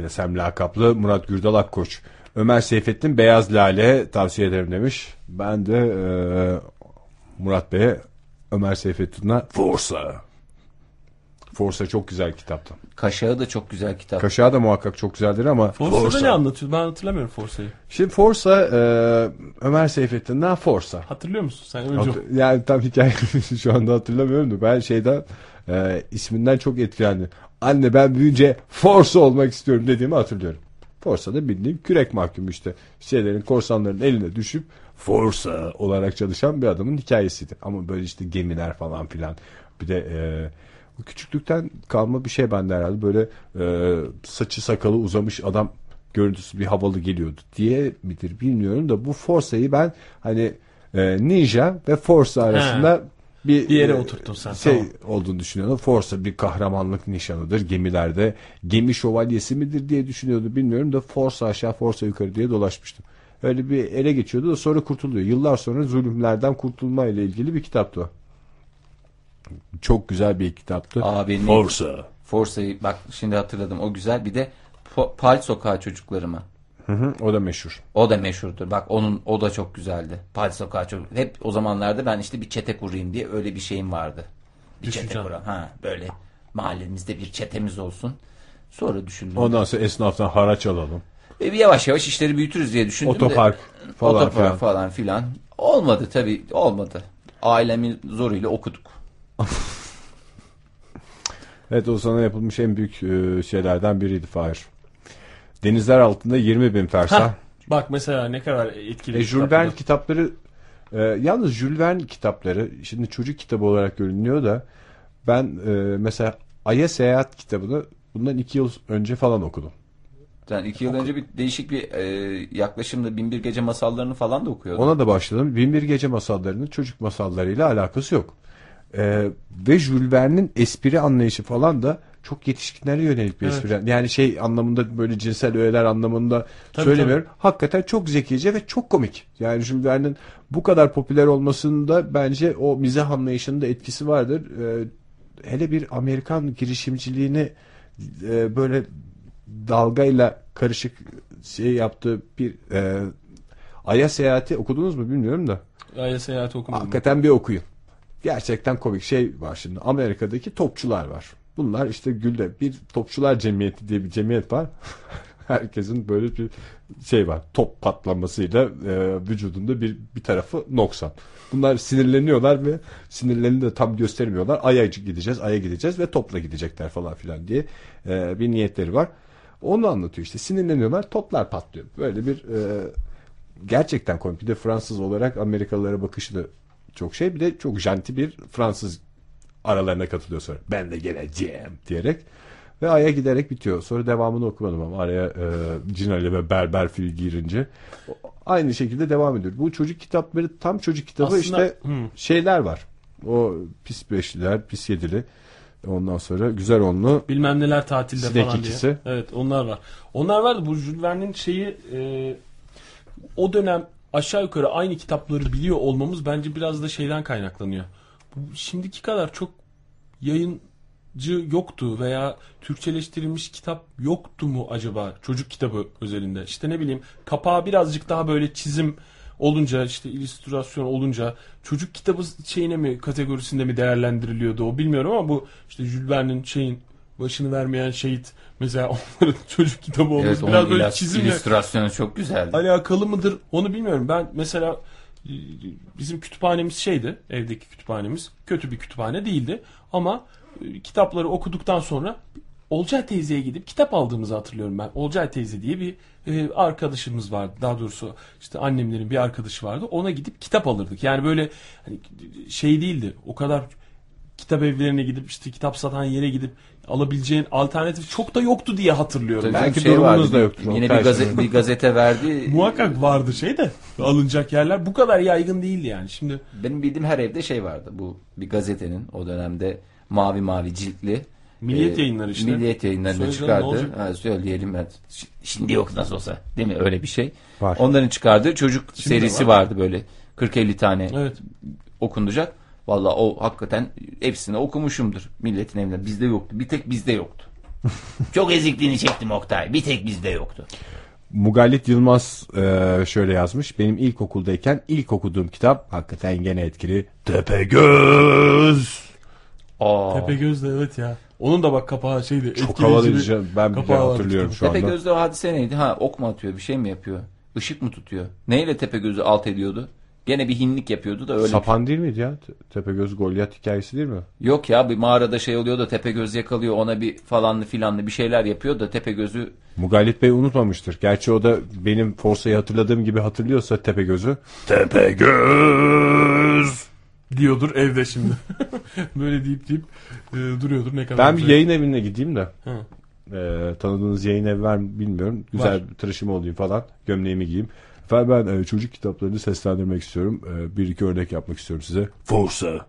Melesem lakaplı Murat Gürdal Akkoç. Ömer Seyfettin Beyaz Lale tavsiye ederim demiş. Ben de e, Murat Bey'e Ömer Seyfettin'e Forsa. Forsa çok güzel kitaptı. Kaşağı da çok güzel kitap. Kaşağı da muhakkak çok güzeldir ama Forsa'da ne anlatıyor? Ben hatırlamıyorum Forsa'yı. Şimdi Forsa e, Ömer Seyfettin'den Forsa. Hatırlıyor musun sen? Önce Hat- yani tam hikayeyi şu anda hatırlamıyorum da ben şeyden e, isminden çok etkilendim. Anne ben büyüyünce Forsa olmak istiyorum dediğimi hatırlıyorum. Forsa da bildiğim kürek mahkumu işte. Şeylerin korsanların eline düşüp Forsa olarak çalışan bir adamın hikayesiydi. Ama böyle işte gemiler falan filan. Bir de e, küçüklükten kalma bir şey bende herhalde. Böyle e, saçı sakalı uzamış adam görüntüsü bir havalı geliyordu diye midir bilmiyorum da bu Forsa'yı ben hani e, Ninja ve Forsa arasında bir, Bir yere e, oturttun sen, Şey tamam. olduğunu düşünüyorum. Forsa bir kahramanlık nişanıdır gemilerde. Gemi şövalyesi midir diye düşünüyordu bilmiyorum da Forsa aşağı Forsa yukarı diye dolaşmıştım. Öyle bir ele geçiyordu da sonra kurtuluyor. Yıllar sonra zulümlerden kurtulma ile ilgili bir kitaptı o. Çok güzel bir kitaptı. Aa, benim- Forsa. Forsa'yı bak şimdi hatırladım. O güzel. Bir de Pal Sokağı çocuklarıma. Hı hı, o da meşhur. O da meşhurdur. Bak onun o da çok güzeldi. Pal Sokağı çocuk. Hep o zamanlarda ben işte bir çete kurayım diye öyle bir şeyim vardı. Bir çete Düşüncen. kuralım. Ha böyle mahallemizde bir çetemiz olsun. Sonra düşündüm. Ondan sonra esnaftan haraç alalım. E, yavaş yavaş işleri büyütürüz diye düşündüm Otopark de. falan Otopark filan. falan filan. Olmadı tabii olmadı. Ailemin zoruyla okuduk. Evet o sana yapılmış en büyük e, şeylerden biriydi Fahir. Denizler altında 20 bin fersah. Hah, bak mesela ne kadar etkili. E, Jules Verne kitapları e, yalnız Jules Verne kitapları şimdi çocuk kitabı olarak görünüyor da ben e, mesela Ay'a Seyahat kitabını bundan iki yıl önce falan okudum. Yani iki yıl önce bir değişik bir e, yaklaşımda Binbir Gece masallarını falan da okuyordum. Ona da başladım. Binbir Gece masallarının çocuk masallarıyla alakası yok. E, ve Jules Verne'in espri anlayışı falan da çok yetişkinlere yönelik bir Evet. espri. Yani şey anlamında böyle cinsel öğeler anlamında Tabii, söylemiyorum. Hakikaten çok zekice ve çok komik. Yani Jules Verne'in bu kadar popüler olmasında bence o mizah anlayışının da etkisi vardır. Ee, hele bir Amerikan girişimciliğini e, böyle dalgayla karışık şey yaptığı bir e, Ay'a seyahati okudunuz mu bilmiyorum da. Aile seyahati okumadım. Hakikaten bir okuyun. Gerçekten komik şey var şimdi. Amerika'daki topçular var. Bunlar işte Gül'de bir topçular cemiyeti diye bir cemiyet var. Herkesin böyle bir şey var. Top patlamasıyla e, vücudunda bir bir tarafı noksan. Bunlar sinirleniyorlar ve sinirlerini de tam göstermiyorlar. Ay'a gideceğiz, Ay'a gideceğiz ve topla gidecekler falan filan diye e, bir niyetleri var. Onu anlatıyor işte. Sinirleniyorlar, toplar patlıyor. Böyle bir e, gerçekten komik. Bir de Fransız olarak Amerikalılara bakışı da çok şey. Bir de çok janti bir Fransız aralarına katılıyor sonra. Ben de geleceğim diyerek. Ve Ay'a giderek bitiyor. Sonra devamını okumadım ama araya e, Cinali ve Berber Fil girince. Aynı şekilde devam ediyor. Bu çocuk kitapları tam çocuk kitabı Aslında- işte Hmm. şeyler var. O pis beşliler, pis yedili. Ondan sonra güzel onlu. Bilmem neler tatilde Sinek falan ikisi. diye. Evet onlar var. Onlar vardı. Bu Jules Verne'in şeyi e, o dönem aşağı yukarı aynı kitapları biliyor olmamız bence biraz da şeyden kaynaklanıyor. Şimdiki kadar çok yayıncı yoktu veya Türkçeleştirilmiş kitap yoktu mu acaba çocuk kitabı özelinde? İşte ne bileyim kapağı birazcık daha böyle çizim olunca işte illüstrasyon olunca çocuk kitabı şeyine mi kategorisinde mi değerlendiriliyordu o bilmiyorum ama bu işte Jules Verne'in şeyin başını vermeyen şehit mesela onların çocuk kitabı olması Evet, biraz böyle çizimle illüstrasyonu çok güzeldi. alakalı mıdır onu bilmiyorum. Ben mesela bizim kütüphanemiz şeydi evdeki kütüphanemiz kötü bir kütüphane değildi ama e, kitapları okuduktan sonra Olcay teyzeye gidip kitap aldığımızı hatırlıyorum ben. Olcay teyze diye bir e, arkadaşımız vardı. Daha doğrusu işte annemlerin bir arkadaşı vardı. Ona gidip kitap alırdık. Yani böyle hani şey değildi. O kadar kitap evlerine gidip işte kitap satan yere gidip alabileceğin alternatif çok da yoktu diye hatırlıyorum. Tabii Belki şey durumunuz vardı, da yoktur. Yine bir, gazete, bir gazete verdi. Muhakkak vardı şey de alınacak yerler bu kadar yaygın değildi yani. Şimdi Benim bildiğim her evde şey vardı. Bu bir gazetenin o dönemde mavi mavi ciltli. Milliyet e, yayınları işte. Milliyet yayınlarında çıkardı. Ha, söyleyelim ben. Şimdi yok nasıl olsa. Değil mi? Öyle bir şey. Var. Onların çıkardığı çocuk Şimdi serisi var. vardı böyle. 40-50 tane evet okunacak. Valla o hakikaten hepsini okumuşumdur milletin evinde. Bizde yoktu. Bir tek bizde yoktu. Çok ezikliğini çektim Oktay. Bir tek bizde yoktu. Mugallit Yılmaz e, şöyle yazmış. Benim ilkokuldayken ilk okuduğum kitap hakikaten gene etkili. Tepegöz. Aa. Tepegöz de evet ya. Onun da bak kapağı şeydi. Çok etkileyici havalıydı bir canım. Ben vardı hatırlıyorum şu anda. Tepegöz'de o hadise neydi? Ha ok mu atıyor bir şey mi yapıyor? Işık mı tutuyor? Neyle Tepegöz'ü alt ediyordu? Gene bir hinlik yapıyordu da öyle. Sapan değil miydi ya? Te- Tepegöz Golyat hikayesi değil mi? Yok ya bir mağarada şey oluyor da Tepegöz yakalıyor ona bir falanlı filanlı bir şeyler yapıyor da Tepegöz'ü Mugallit Bey unutmamıştır. Gerçi o da benim Forsa'yı hatırladığım gibi hatırlıyorsa Tepegöz'ü. Tepegöz. diyordur evde şimdi. Böyle deyip deyip e, duruyordur ne kadar Ben bir yayın evine gideyim de. Ha. Ee, tanıdığınız yayın evi var mı bilmiyorum. Güzel Var. bir tıraşımı olayım falan. Gömleğimi giyeyim. Efendim ben e, çocuk kitaplarını seslendirmek istiyorum. E, bir iki örnek yapmak istiyorum size. Forsa.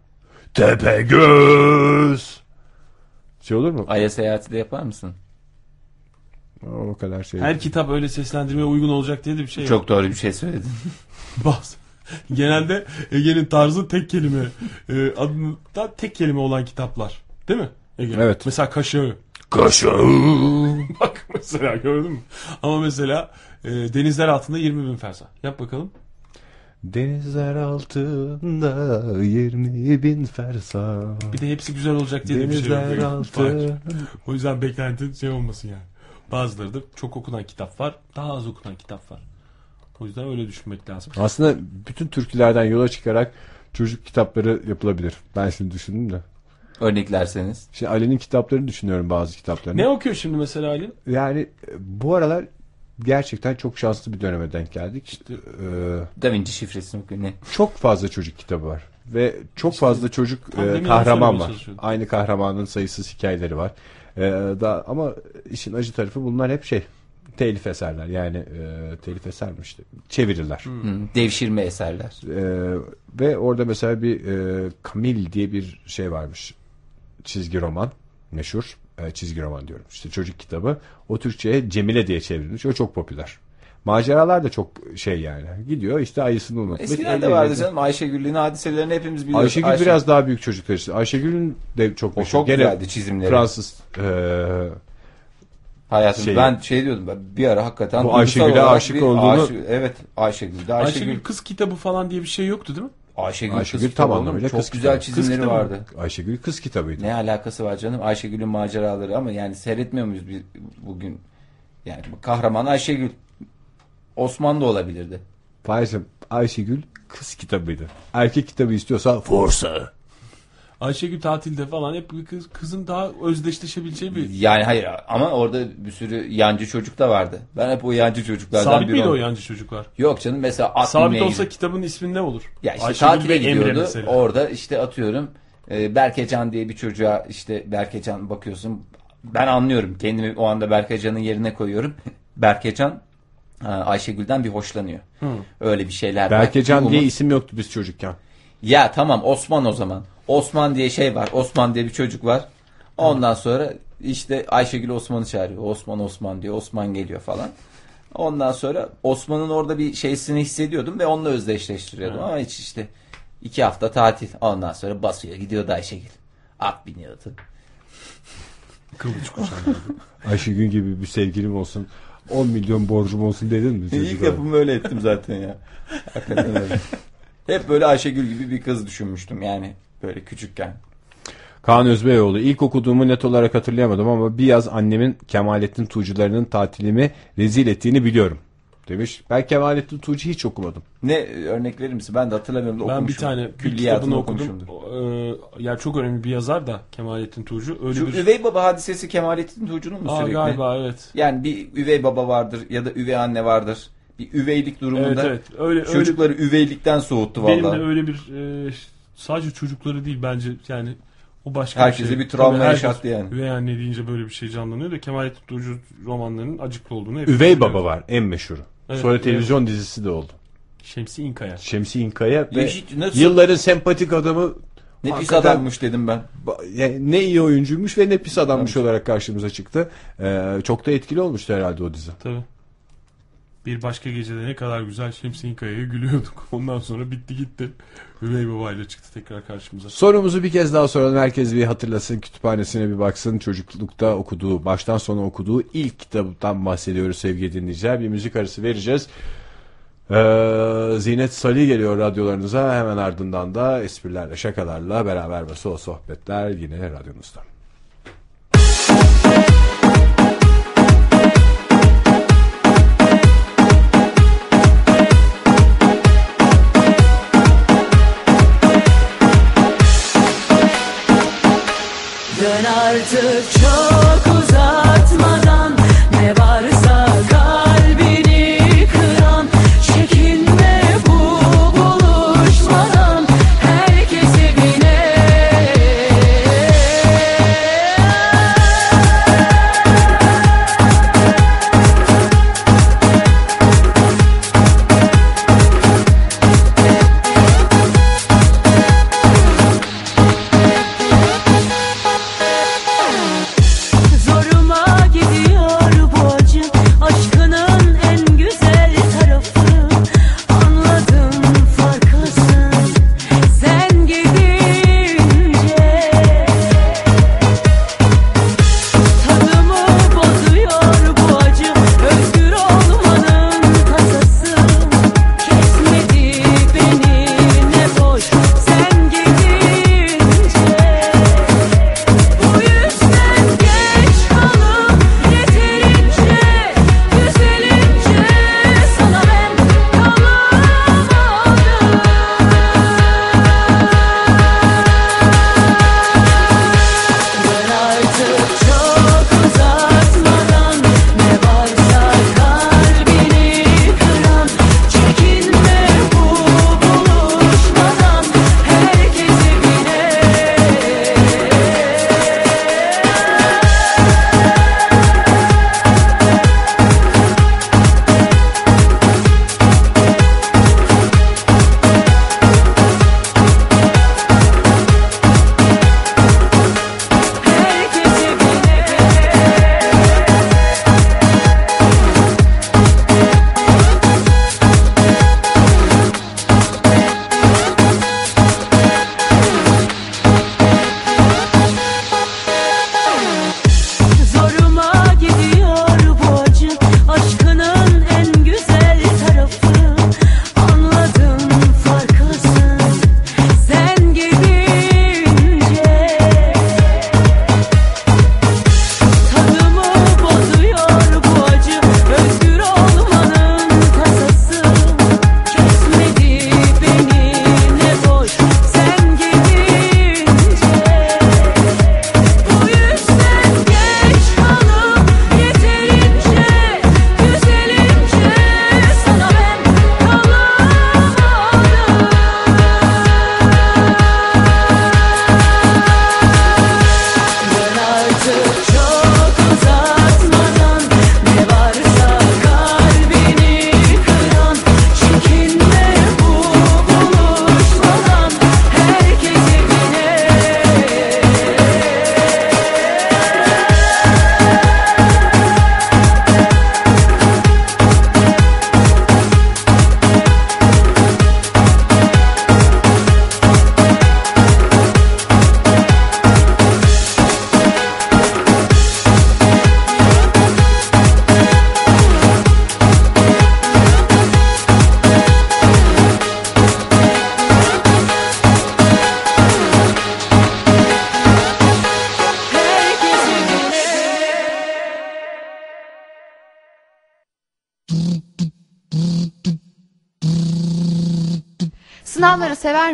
Tepegöz. Şey olur mu? Ay'a seyahati de yapar mısın? O kadar şey. Her kitap öyle seslendirmeye uygun olacak diye de bir şey yok. Çok doğru bir şey söyledin. Bazı. Genelde Ege'nin tarzı tek kelime e, adında tek kelime olan kitaplar. Değil mi? Ege? Evet. Mesela kaşığı. Kaşağı. Bak mesela gördün mü? Ama mesela e, denizler altında 20 bin fersa. Yap bakalım. Denizler altında 20 bin fersa. Bir de hepsi güzel olacak diye de bir şey yok. Denizler altı. O yüzden beklentin şey olmasın yani. Bazıları da çok okunan kitap var. Daha az okunan kitap var. O yüzden öyle düşünmek lazım. Aslında bütün türkülerden yola çıkarak çocuk kitapları yapılabilir. Ben şimdi düşündüm de. Örneklerseniz. Şimdi Ali'nin kitaplarını düşünüyorum bazı kitaplarını. Ne okuyor şimdi mesela Ali? Yani bu aralar gerçekten çok şanslı bir döneme denk geldik. İşte, e, Da Vinci okuyor ne? çok fazla çocuk kitabı var. Ve çok fazla çocuk e, kahraman var. Aynı kahramanın sayısız hikayeleri var. E, da, ama işin acı tarafı bunlar hep şey telif eserler. Yani e, telif eser mi işte? Çeviriler. Hı, devşirme eserler. E, ve orada mesela bir e, Kamil diye bir şey varmış. Çizgi roman. Meşhur. E, çizgi roman diyorum. İşte çocuk kitabı. O Türkçe'ye Cemile diye çevrilmiş. O çok popüler. Maceralar da çok şey yani. Gidiyor işte ayısını unutmuş. Eskiden de vardı canım Ayşegül'ün hadiselerini hepimiz biliyoruz. Ayşegül Ayşe- biraz daha büyük çocuklar için. Ayşegül'ün de çok O çok Gene güzeldi çizimleri. Fransız e, Hayatım Şey- ben şey diyordum ben bir ara hakikaten Bu Ayşegül'e aşık olduğunu- aşık- evet Ayşegül'de Ayşegül Ayşegül kız kitabı falan diye bir şey yoktu değil mi? Ayşegül, Ayşegül kız tam kitabı anlamıyla oğlum. kız çok güzel kitabı. Kız çizimleri kitabı. vardı. Ayşegül kız kitabıydı. Ne alakası var canım Ayşegül'ün maceraları ama yani seyretmiyor muyuz biz bugün? Yani kahraman Ayşegül. Osman da olabilirdi. Fahir'cim Ayşegül kız kitabıydı. Erkek kitabı istiyorsa Forsa. Ayşegül tatilde falan hep bir kız, kızın daha özdeşleşebileceği bir... Yani hayır ama orada bir sürü yancı çocuk da vardı. Ben hep o yancı çocuklardan Sabit biri miydi o yancı çocuklar? Yok canım mesela at Sabit binmeye olsa kitabın ismi ne olur? Ya işte Ayşegül tatile gidiyordu. Orada işte atıyorum e, Berkecan diye bir çocuğa işte Berkecan bakıyorsun. Ben anlıyorum. Kendimi o anda Berkecan'ın yerine koyuyorum. Berkecan e, Ayşegül'den bir hoşlanıyor. Öyle bir şeyler var. Berkecan diye umut- isim yoktu biz çocukken. Ya tamam Osman o zaman. Osman diye şey var. Osman diye bir çocuk var. Ondan sonra işte Ayşegül Osman'ı çağırıyor. Osman Osman diyor. Osman geliyor falan. Ondan sonra Osman'ın orada bir şeysini hissediyordum ve onunla özdeşleştiriyordum. Ama hiç işte iki hafta tatil. Ondan sonra basıyor gidiyordu Ayşegül. At biniyordu. Kılıç kuşandı. Ayşegül gibi bir sevgilim olsun. 10 milyon borcum olsun dedin mi? İlk yapımı öyle ettim zaten ya. Hakikaten öyle. Hep böyle Ayşegül gibi bir kız düşünmüştüm yani böyle küçükken. Kaan Özbeyoğlu. İlk okuduğumu net olarak hatırlayamadım ama bir yaz annemin Kemalettin Tuğcularının tatilimi rezil ettiğini biliyorum. Demiş. Ben Kemalettin Tuğcu hiç okumadım. Ne örnek verir misin? Ben de hatırlamıyorum da Ben bir okumuşum. tane bir kitabını okudum. okumuşumdur. Ee, yani çok önemli bir yazar da Kemalettin Tuğcu. Öyle Şu bir... üvey baba hadisesi Kemalettin Tuğcu'nun mu Aa, sürekli? galiba evet. Yani bir üvey baba vardır ya da üvey anne vardır. Bir üveylik durumunda Evet evet. Öyle, öyle çocukları üveylikten soğuttu Benim vallahi. de öyle bir e, sadece çocukları değil bence yani o başka Herkese bir şey. bir travma Tabii yaşattı yani. Üvey anne deyince böyle bir şey canlanıyor da Kemalettin Tuğcu romanlarının acıklı olduğunu hep Üvey Baba var en meşhuru. Evet, Sonra evet. televizyon dizisi de oldu. Şemsi İnkaya. Şemsi İnkaya ve Hiç- nasıl- yılların sempatik adamı Ne pis adammış dedim ben. Ne iyi oyuncuymuş ve ne pis adammış olarak karşımıza çıktı. Ee, çok da etkili olmuştu herhalde o dizi. Tabii. Bir başka gecede ne kadar güzel Şemsiye Kaya'ya gülüyorduk. Ondan sonra bitti gitti. Üvey Baba ile çıktı tekrar karşımıza. Sorumuzu bir kez daha soralım. Herkes bir hatırlasın, kütüphanesine bir baksın. Çocuklukta okuduğu, baştan sona okuduğu ilk kitaptan bahsediyoruz sevgili dinleyiciler. Bir müzik arası vereceğiz. Ee, Zinet Salih geliyor radyolarınıza. Hemen ardından da esprilerle, şakalarla beraber ve sohbetler yine radyonuzda. Dön artık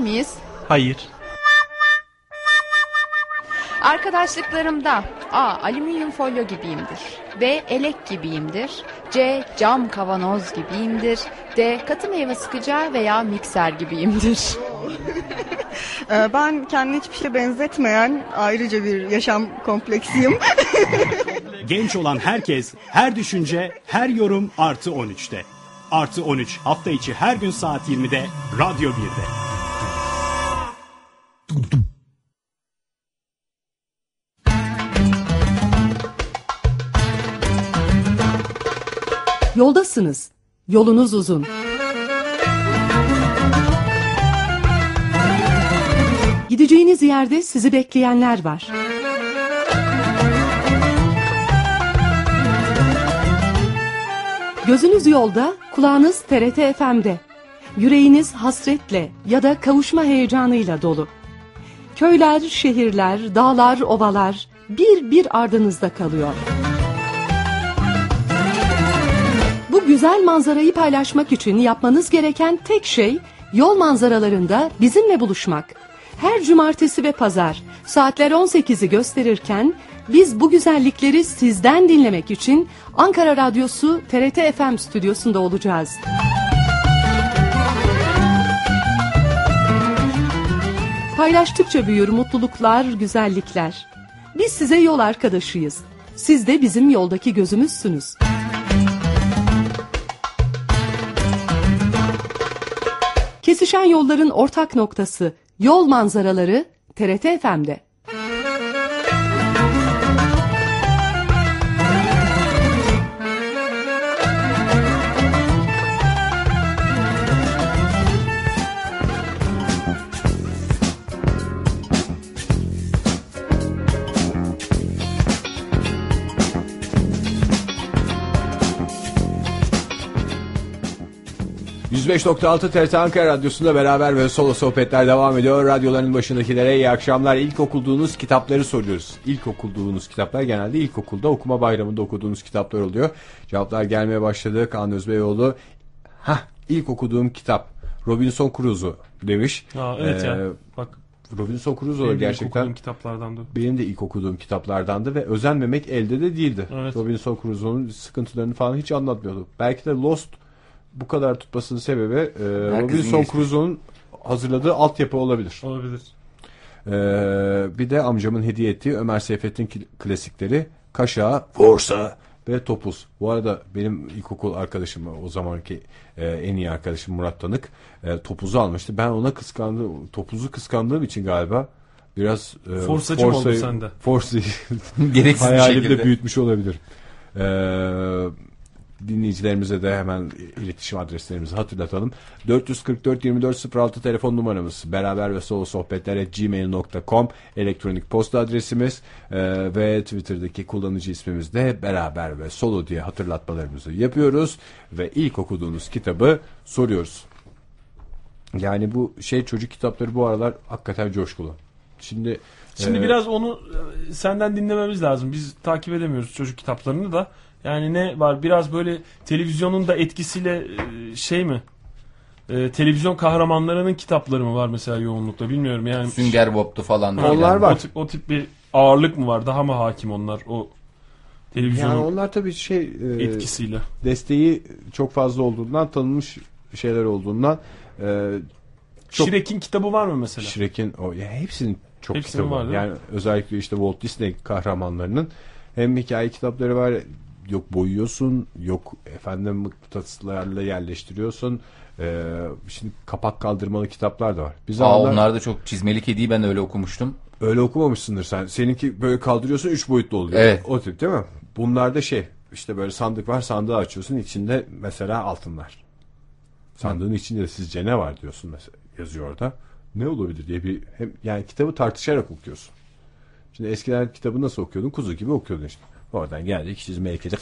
miyiz? Hayır. Arkadaşlıklarımda A. Alüminyum folyo gibiyimdir. B. Elek gibiyimdir. C. Cam kavanoz gibiyimdir. D. Katı meyve sıkacağı veya mikser gibiyimdir. Ee, Ben kendini hiçbir şeye benzetmeyen ayrıca bir yaşam kompleksiyim. Genç olan herkes, her düşünce, her yorum artı 13'te. Artı 13 hafta içi her gün saat 20'de Radyo 1'de. Yoldasınız. Yolunuz uzun. Gideceğiniz yerde sizi bekleyenler var. Gözünüz yolda, kulağınız TRT FM'de. Yüreğiniz hasretle ya da kavuşma heyecanıyla dolu. Köyler, şehirler, dağlar, ovalar bir bir ardınızda kalıyor. Güzel manzarayı paylaşmak için yapmanız gereken tek şey yol manzaralarında bizimle buluşmak. Her cumartesi ve pazar saatler 18'i gösterirken biz bu güzellikleri sizden dinlemek için Ankara Radyosu TRT FM stüdyosunda olacağız. Paylaştıkça büyür mutluluklar, güzellikler. Biz size yol arkadaşıyız. Siz de bizim yoldaki gözümüzsünüz. Kesişen yolların ortak noktası yol manzaraları TRT FM'de. %105.6 TRT Ankara Radyosu'nda beraber ve solo sohbetler devam ediyor. Radyoların başındakilere iyi akşamlar. İlk okuduğunuz kitapları soruyoruz. İlk okuduğunuz kitaplar genelde ilkokulda okuma bayramında okuduğunuz kitaplar oluyor. Cevaplar gelmeye başladı. Kaan Özbeyoğlu. Hah ilk okuduğum kitap Robinson Crusoe demiş. Ha, evet Ee, ya. Bak Robinson Crusoe benim ilk gerçekten okuduğum kitaplardan da. benim de ilk okuduğum kitaplardandı ve özenmemek elde de değildi. Evet. Robinson Crusoe'nun sıkıntılarını falan hiç anlatmıyordu. Belki de Lost bu kadar tutmasının sebebi e, Robinson. Crusoe'nun hazırladığı altyapı olabilir. Olabilir. E, bir de amcamın hediye ettiği Ömer Seyfettin klasikleri Kaşa, Forsa ve Topuz. Bu arada benim ilkokul arkadaşım o zamanki e, en iyi arkadaşım Murat Tanık e, Topuz'u almıştı. Ben ona kıskandım. Topuz'u kıskandığım için galiba biraz e, Forsacı mı oldu Forsa'yı- sende? Forsa'yı Gereksiz bir şekilde. büyütmüş olabilir. Ee, dinleyicilerimize de hemen iletişim adreslerimizi hatırlatalım. 444 24 06 telefon numaramız. Beraber ve solo sohbetler gmail.com elektronik posta adresimiz Ee, ve Twitter'daki kullanıcı ismimiz de beraber ve solo diye hatırlatmalarımızı yapıyoruz ve ilk okuduğunuz kitabı soruyoruz. Yani bu şey çocuk kitapları bu aralar hakikaten coşkulu. Şimdi Şimdi e, biraz onu e, senden dinlememiz lazım. Biz takip edemiyoruz çocuk kitaplarını da. Yani ne var biraz böyle televizyonun da etkisiyle e, şey mi? E, televizyon kahramanlarının kitapları mı var mesela yoğunlukta bilmiyorum yani. Sünger Bob'tu falan. Onlar var. O tip, o tip bir ağırlık mı var? Daha mı hakim onlar o televizyonun yani onlar tabii şey e, etkisiyle? desteği çok fazla olduğundan tanınmış şeyler olduğundan e, çok- Shrek'in kitabı var mı mesela? Shrek'in o ya hepsinin çok Hepsinin kitabı var. var? Yani özellikle işte Walt Disney kahramanlarının hem hikaye kitapları var yok boyuyorsun yok efendim mıknatıslarla yerleştiriyorsun. E, şimdi kapak kaldırmalı kitaplar da var. Biz Aa, onlar da çok çizmeli kediyi ben öyle okumuştum. Öyle okumamışsındır sen. Seninki böyle kaldırıyorsun üç boyutlu oluyor. Evet. O tip değil mi? Bunlarda şey işte böyle sandık var sandığı açıyorsun içinde mesela altınlar. Sandığın içinde sizce ne var diyorsun mesela yazıyor orada. Ne olabilir diye bir hem yani kitabı tartışarak okuyorsun. Şimdi eskiden kitabı nasıl okuyordun? Kuzu gibi okuyordun işte. Oradan geldik çizmeli kedi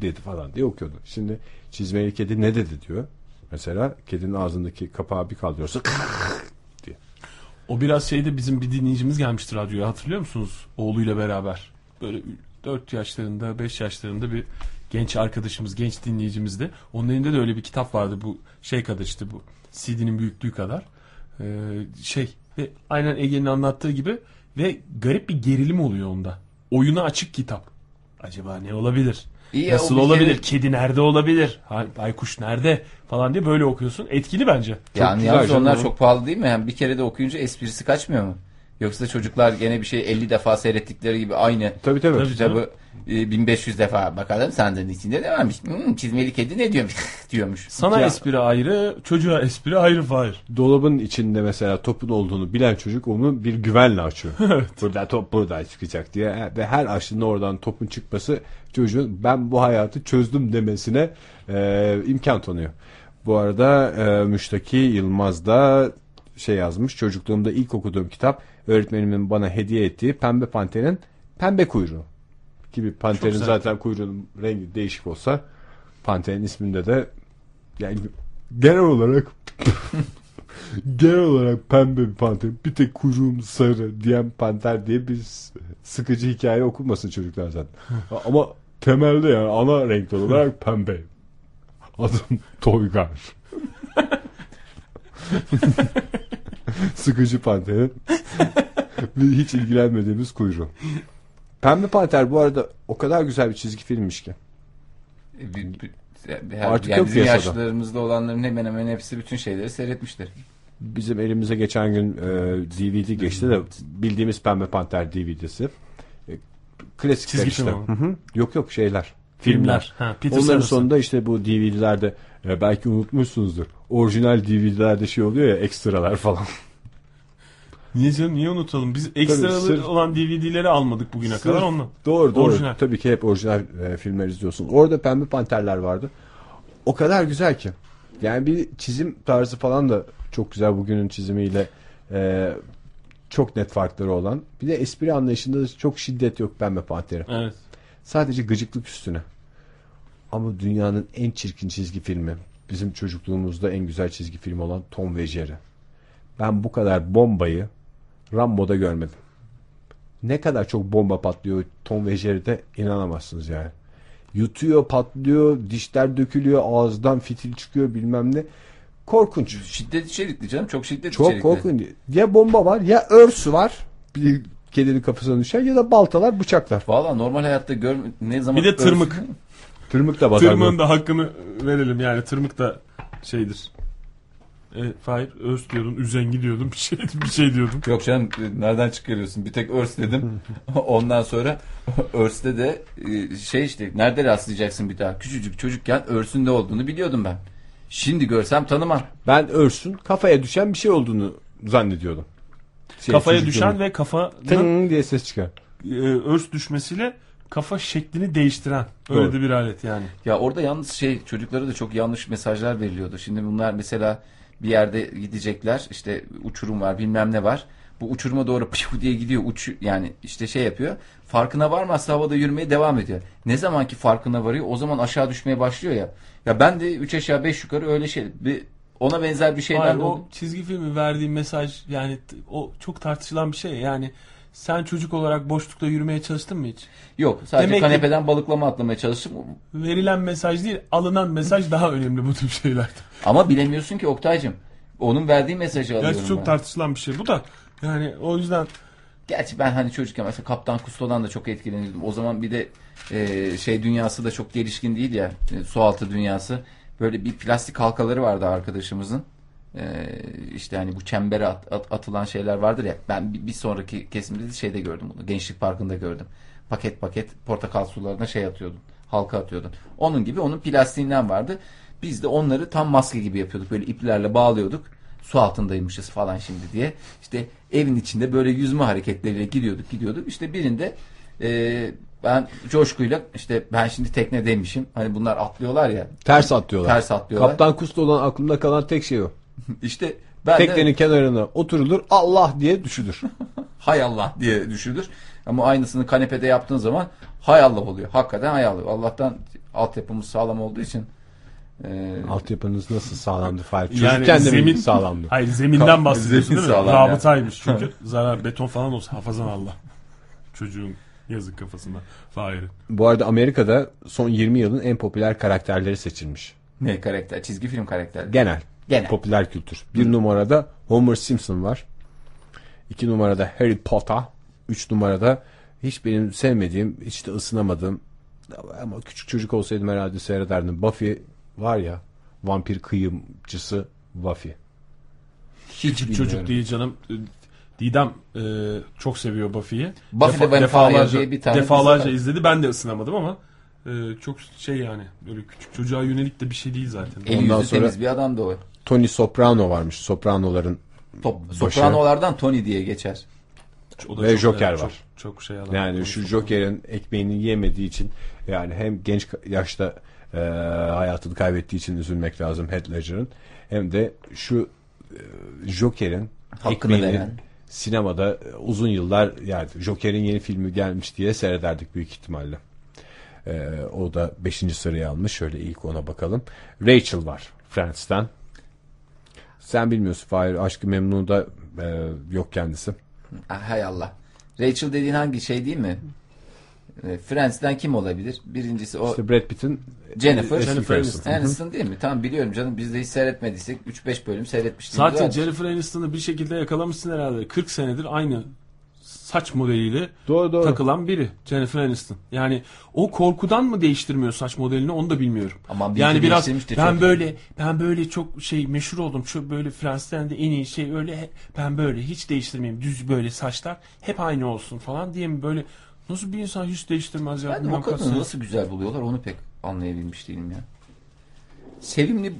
dedi falan diye okuyordun. Şimdi çizmeli kedi ne dedi diyor. Mesela kedinin ağzındaki kapağı bir kaldırıyorsa diye. O biraz şeyde bizim bir dinleyicimiz gelmişti radyoya hatırlıyor musunuz? Oğluyla beraber. Böyle 4 yaşlarında 5 yaşlarında bir genç arkadaşımız, genç dinleyicimizdi. Onun elinde de öyle bir kitap vardı bu şey kadar işte bu CD'nin büyüklüğü kadar. Ee, şey ve aynen Ege'nin anlattığı gibi ve garip bir gerilim oluyor onda. Oyuna açık kitap. Acaba ne olabilir? İyi Nasıl bir olabilir? Kedi nerede olabilir? Hay- Baykuş nerede? Falan diye böyle okuyorsun. Etkili bence. Yani güzel yalnız onlar çok pahalı değil mi? Yani bir kere de okuyunca esprisi kaçmıyor mu? Yoksa çocuklar gene bir şey 50 defa seyrettikleri gibi aynı Tabii tabii. Tabii. kitabı e, 1500 defa bakalım sandığın içinde ne varmış? Hmm, çizmeli kedi ne diyormuş? diyormuş. Sana Ya- espri ayrı, çocuğa espri ayrı Fahir. Dolabın içinde mesela topun olduğunu bilen çocuk onu bir güvenle açıyor. Burada top buradan çıkacak diye ve her açtığında oradan topun çıkması çocuğun ben bu hayatı çözdüm demesine e, imkan tanıyor. Bu arada e, Müştaki Yılmaz da şey yazmış. Çocukluğumda ilk okuduğum kitap öğretmenimin bana hediye ettiği Pembe Panter'in Pembe Kuyruğu. Gibi panterin zaten kuyruğunun rengi değişik olsa panterin isminde de yani genel olarak genel olarak pembe bir panter bir tek kuyruğum sarı diyen panter diye bir sıkıcı hikaye okunmasın çocuklar zaten. Ama temelde yani ana renk olarak pembe. Adım Toygar. sıkıcı panterin hiç ilgilenmediğimiz kuyruğu. Pembe Panter bu arada o kadar güzel bir çizgi filmmiş ki. E, her- Artık yani yok bizim piyasada. yaşlarımızda olanların hemen hemen hepsi bütün şeyleri seyretmiştir. Bizim elimize geçen gün e, DVD geçti de bildiğimiz Pembe Panter DVD'si. E, klasikler Çizgi işte. Hı hı. Yok yok şeyler. Filmler. Ha, Peter Onların sonunda işte bu DVD'lerde e, belki unutmuşsunuzdur. Orijinal DVD'lerde şey oluyor ya ekstralar falan. Niye canım niye unutalım? Biz ekstralı sırf- olan DVD'leri almadık bugüne kadar onunla. Doğru doğru. Orijinal. Tabii ki hep orijinal e, filmler izliyorsun. Orada Pembe Panterler vardı. O kadar güzel ki. Yani bir çizim tarzı falan da çok güzel bugünün çizimiyle e, çok net farkları olan. Bir de espri anlayışında da çok şiddet yok Pembe Panter'in. Evet. Sadece gıcıklık üstüne. Ama dünyanın en çirkin çizgi filmi. Bizim çocukluğumuzda en güzel çizgi film olan Tom ve Jerry. Ben bu kadar bombayı Rambo'da görmedim. Ne kadar çok bomba patlıyor Tom ve Jerry'de inanamazsınız yani. Yutuyor, patlıyor, dişler dökülüyor, ağızdan fitil çıkıyor bilmem ne. Korkunç. Şiddet içerikli canım çok şiddet Çok içerikli. korkunç. Ya bomba var ya örsü var. Bir kedinin kafasına düşer ya da baltalar, bıçaklar. Valla normal hayatta gör ne zaman Bir de tırmık. ölsün- Tırmık da batar. Tırmığın da hakkını verelim yani tırmık da şeydir. E, Fahir öz diyordun, üzengi diyordun, bir şey bir şey diyordun. Yok canım nereden çıkarıyorsun? Bir tek örs dedim. Ondan sonra örste de e, şey işte nerede rastlayacaksın bir daha? Küçücük çocukken örsün ne olduğunu biliyordum ben. Şimdi görsem tanımam. Ben örsün kafaya düşen bir şey olduğunu zannediyordum. Şey, Kafaya düşen ve kafanın Tın diye ses çıkar. e, örs düşmesiyle kafa şeklini değiştiren öyle Doğru. de bir alet yani. Ya orada yalnız şey çocuklara da çok yanlış mesajlar veriliyordu. Şimdi bunlar mesela bir yerde gidecekler işte uçurum var bilmem ne var. Bu uçuruma doğru pişu diye gidiyor uç yani işte şey yapıyor. Farkına varmazsa havada yürümeye devam ediyor. Ne zamanki farkına varıyor o zaman aşağı düşmeye başlıyor ya. Ya ben de 3 aşağı 5 yukarı öyle şey bir ona benzer bir şeyler Hayır, o çizgi filmin verdiği mesaj yani o çok tartışılan bir şey. Yani sen çocuk olarak boşlukta yürümeye çalıştın mı hiç? Yok sadece Demek kanepeden balıklama atlamaya çalıştım. Verilen mesaj değil, alınan mesaj daha önemli bu tür şeylerde. Ama bilemiyorsun ki Oktay'cım. Onun verdiği mesajı alıyorum Gerçi çok ben. tartışılan bir şey bu da. Yani o yüzden Gerçi ben hani çocukken mesela Kaptan Kusto'dan da çok etkilenirdim. O zaman bir de e, şey dünyası da çok gelişkin değil ya. E, sualtı dünyası. Böyle bir plastik halkaları vardı arkadaşımızın. E, işte hani bu çembere at- at- atılan şeyler vardır ya. Ben bir, bir sonraki kesimde de şeyde gördüm bunu. Gençlik Parkı'nda gördüm. Paket paket portakal sularına şey atıyordun. Halka atıyordun. Onun gibi onun plastiğinden vardı. Biz de onları tam maske gibi yapıyorduk. Böyle iplerle bağlıyorduk. Su altındaymışız falan şimdi diye. İşte evin içinde böyle yüzme hareketleriyle gidiyorduk gidiyorduk. İşte birinde e, ben coşkuyla işte ben şimdi teknedeymişim. Hani bunlar atlıyorlar ya. Ters atlıyorlar. Ters atlıyorlar. Kaptan Kusto'dan aklımda kalan tek şey o. İşte ben Teknenin de kenarına oturulur Allah diye düşülür. hay Allah diye düşünür. Ama aynısını kanepede yaptığın zaman hay Allah oluyor. Hakikaten hay Allah. Allah'tan altyapımız sağlam olduğu için e, Altyapınız nasıl sağlamdı Fahir? yani Çocukken de mi zemin sağlamdı? Hayır zeminden bahsediyorsun zemin değil mi? Rabıtaymış çünkü zarar beton falan olsa hafazan Allah. Çocuğun yazık kafasına. Fahir'in. Bu arada Amerika'da son 20 yılın en popüler karakterleri seçilmiş. ne karakter? Çizgi film karakteri. Genel. Genel. Popüler kültür. Bir numarada Homer Simpson var. İki numarada Harry Potter. Üç numarada hiç benim sevmediğim, hiç de ısınamadığım ama küçük çocuk olsaydım herhalde seyrederdim. Buffy var ya vampir kıyımcısı Buffy. Hiç Küçük bilmiyorum. çocuk değil canım. Didem e, çok seviyor Buffy'yi. Buffy Vampire diye bir tane defalarca dizi izledi. Ben de ısınamadım ama e, çok şey yani böyle küçük çocuğa yönelik de bir şey değil zaten. Eli Ondan yüzü sonra- temiz bir adam da o. Tony Soprano varmış. Sopranoların Top, sopranolardan Tony diye geçer. O da Ve çok- Joker var. Çok, çok şey yani şu Joker'in ekmeğini yemediği için yani hem genç yaşta e, hayatını kaybettiği için üzülmek lazım Heath Ledger'ın hem de şu e, Joker'in Hakkını ekmeğini veren. sinemada e, uzun yıllar yani Joker'in yeni filmi gelmiş diye seyrederdik büyük ihtimalle. E, o da 5. sıraya almış. Şöyle ilk ona bakalım. Rachel var Friends'ten. Sen bilmiyorsun Fahir. Aşkı Memnu'da e, yok kendisi. Ah, hay Allah. Rachel dediğin hangi şey değil mi? E, Friends'den kim olabilir? Birincisi o İşte Brad Pitt'in Jennifer. Jennifer karısı. Aniston değil mi? Tamam biliyorum canım. Biz de hiç seyretmediysek 3-5 bölüm seyretmiştik. Zaten Jennifer Aniston'ı bir şekilde yakalamışsın herhalde. 40 senedir aynı saç modeliyle Doğru doğru. takılan biri Jennifer Aniston. Yani o korkudan mı değiştirmiyor saç modelini onu da bilmiyorum. Aman bir yani biraz ben çok. böyle ben böyle çok şey meşhur oldum. Şu böyle Fransa'dan da en iyi şey öyle ben böyle hiç değiştirmeyeyim. Düz böyle saçlar hep aynı olsun falan diye mi böyle nasıl bir insan hiç değiştirmez ya? Ben o kadını nasıl güzel buluyorlar onu pek anlayabilmiş değilim ya. Sevimli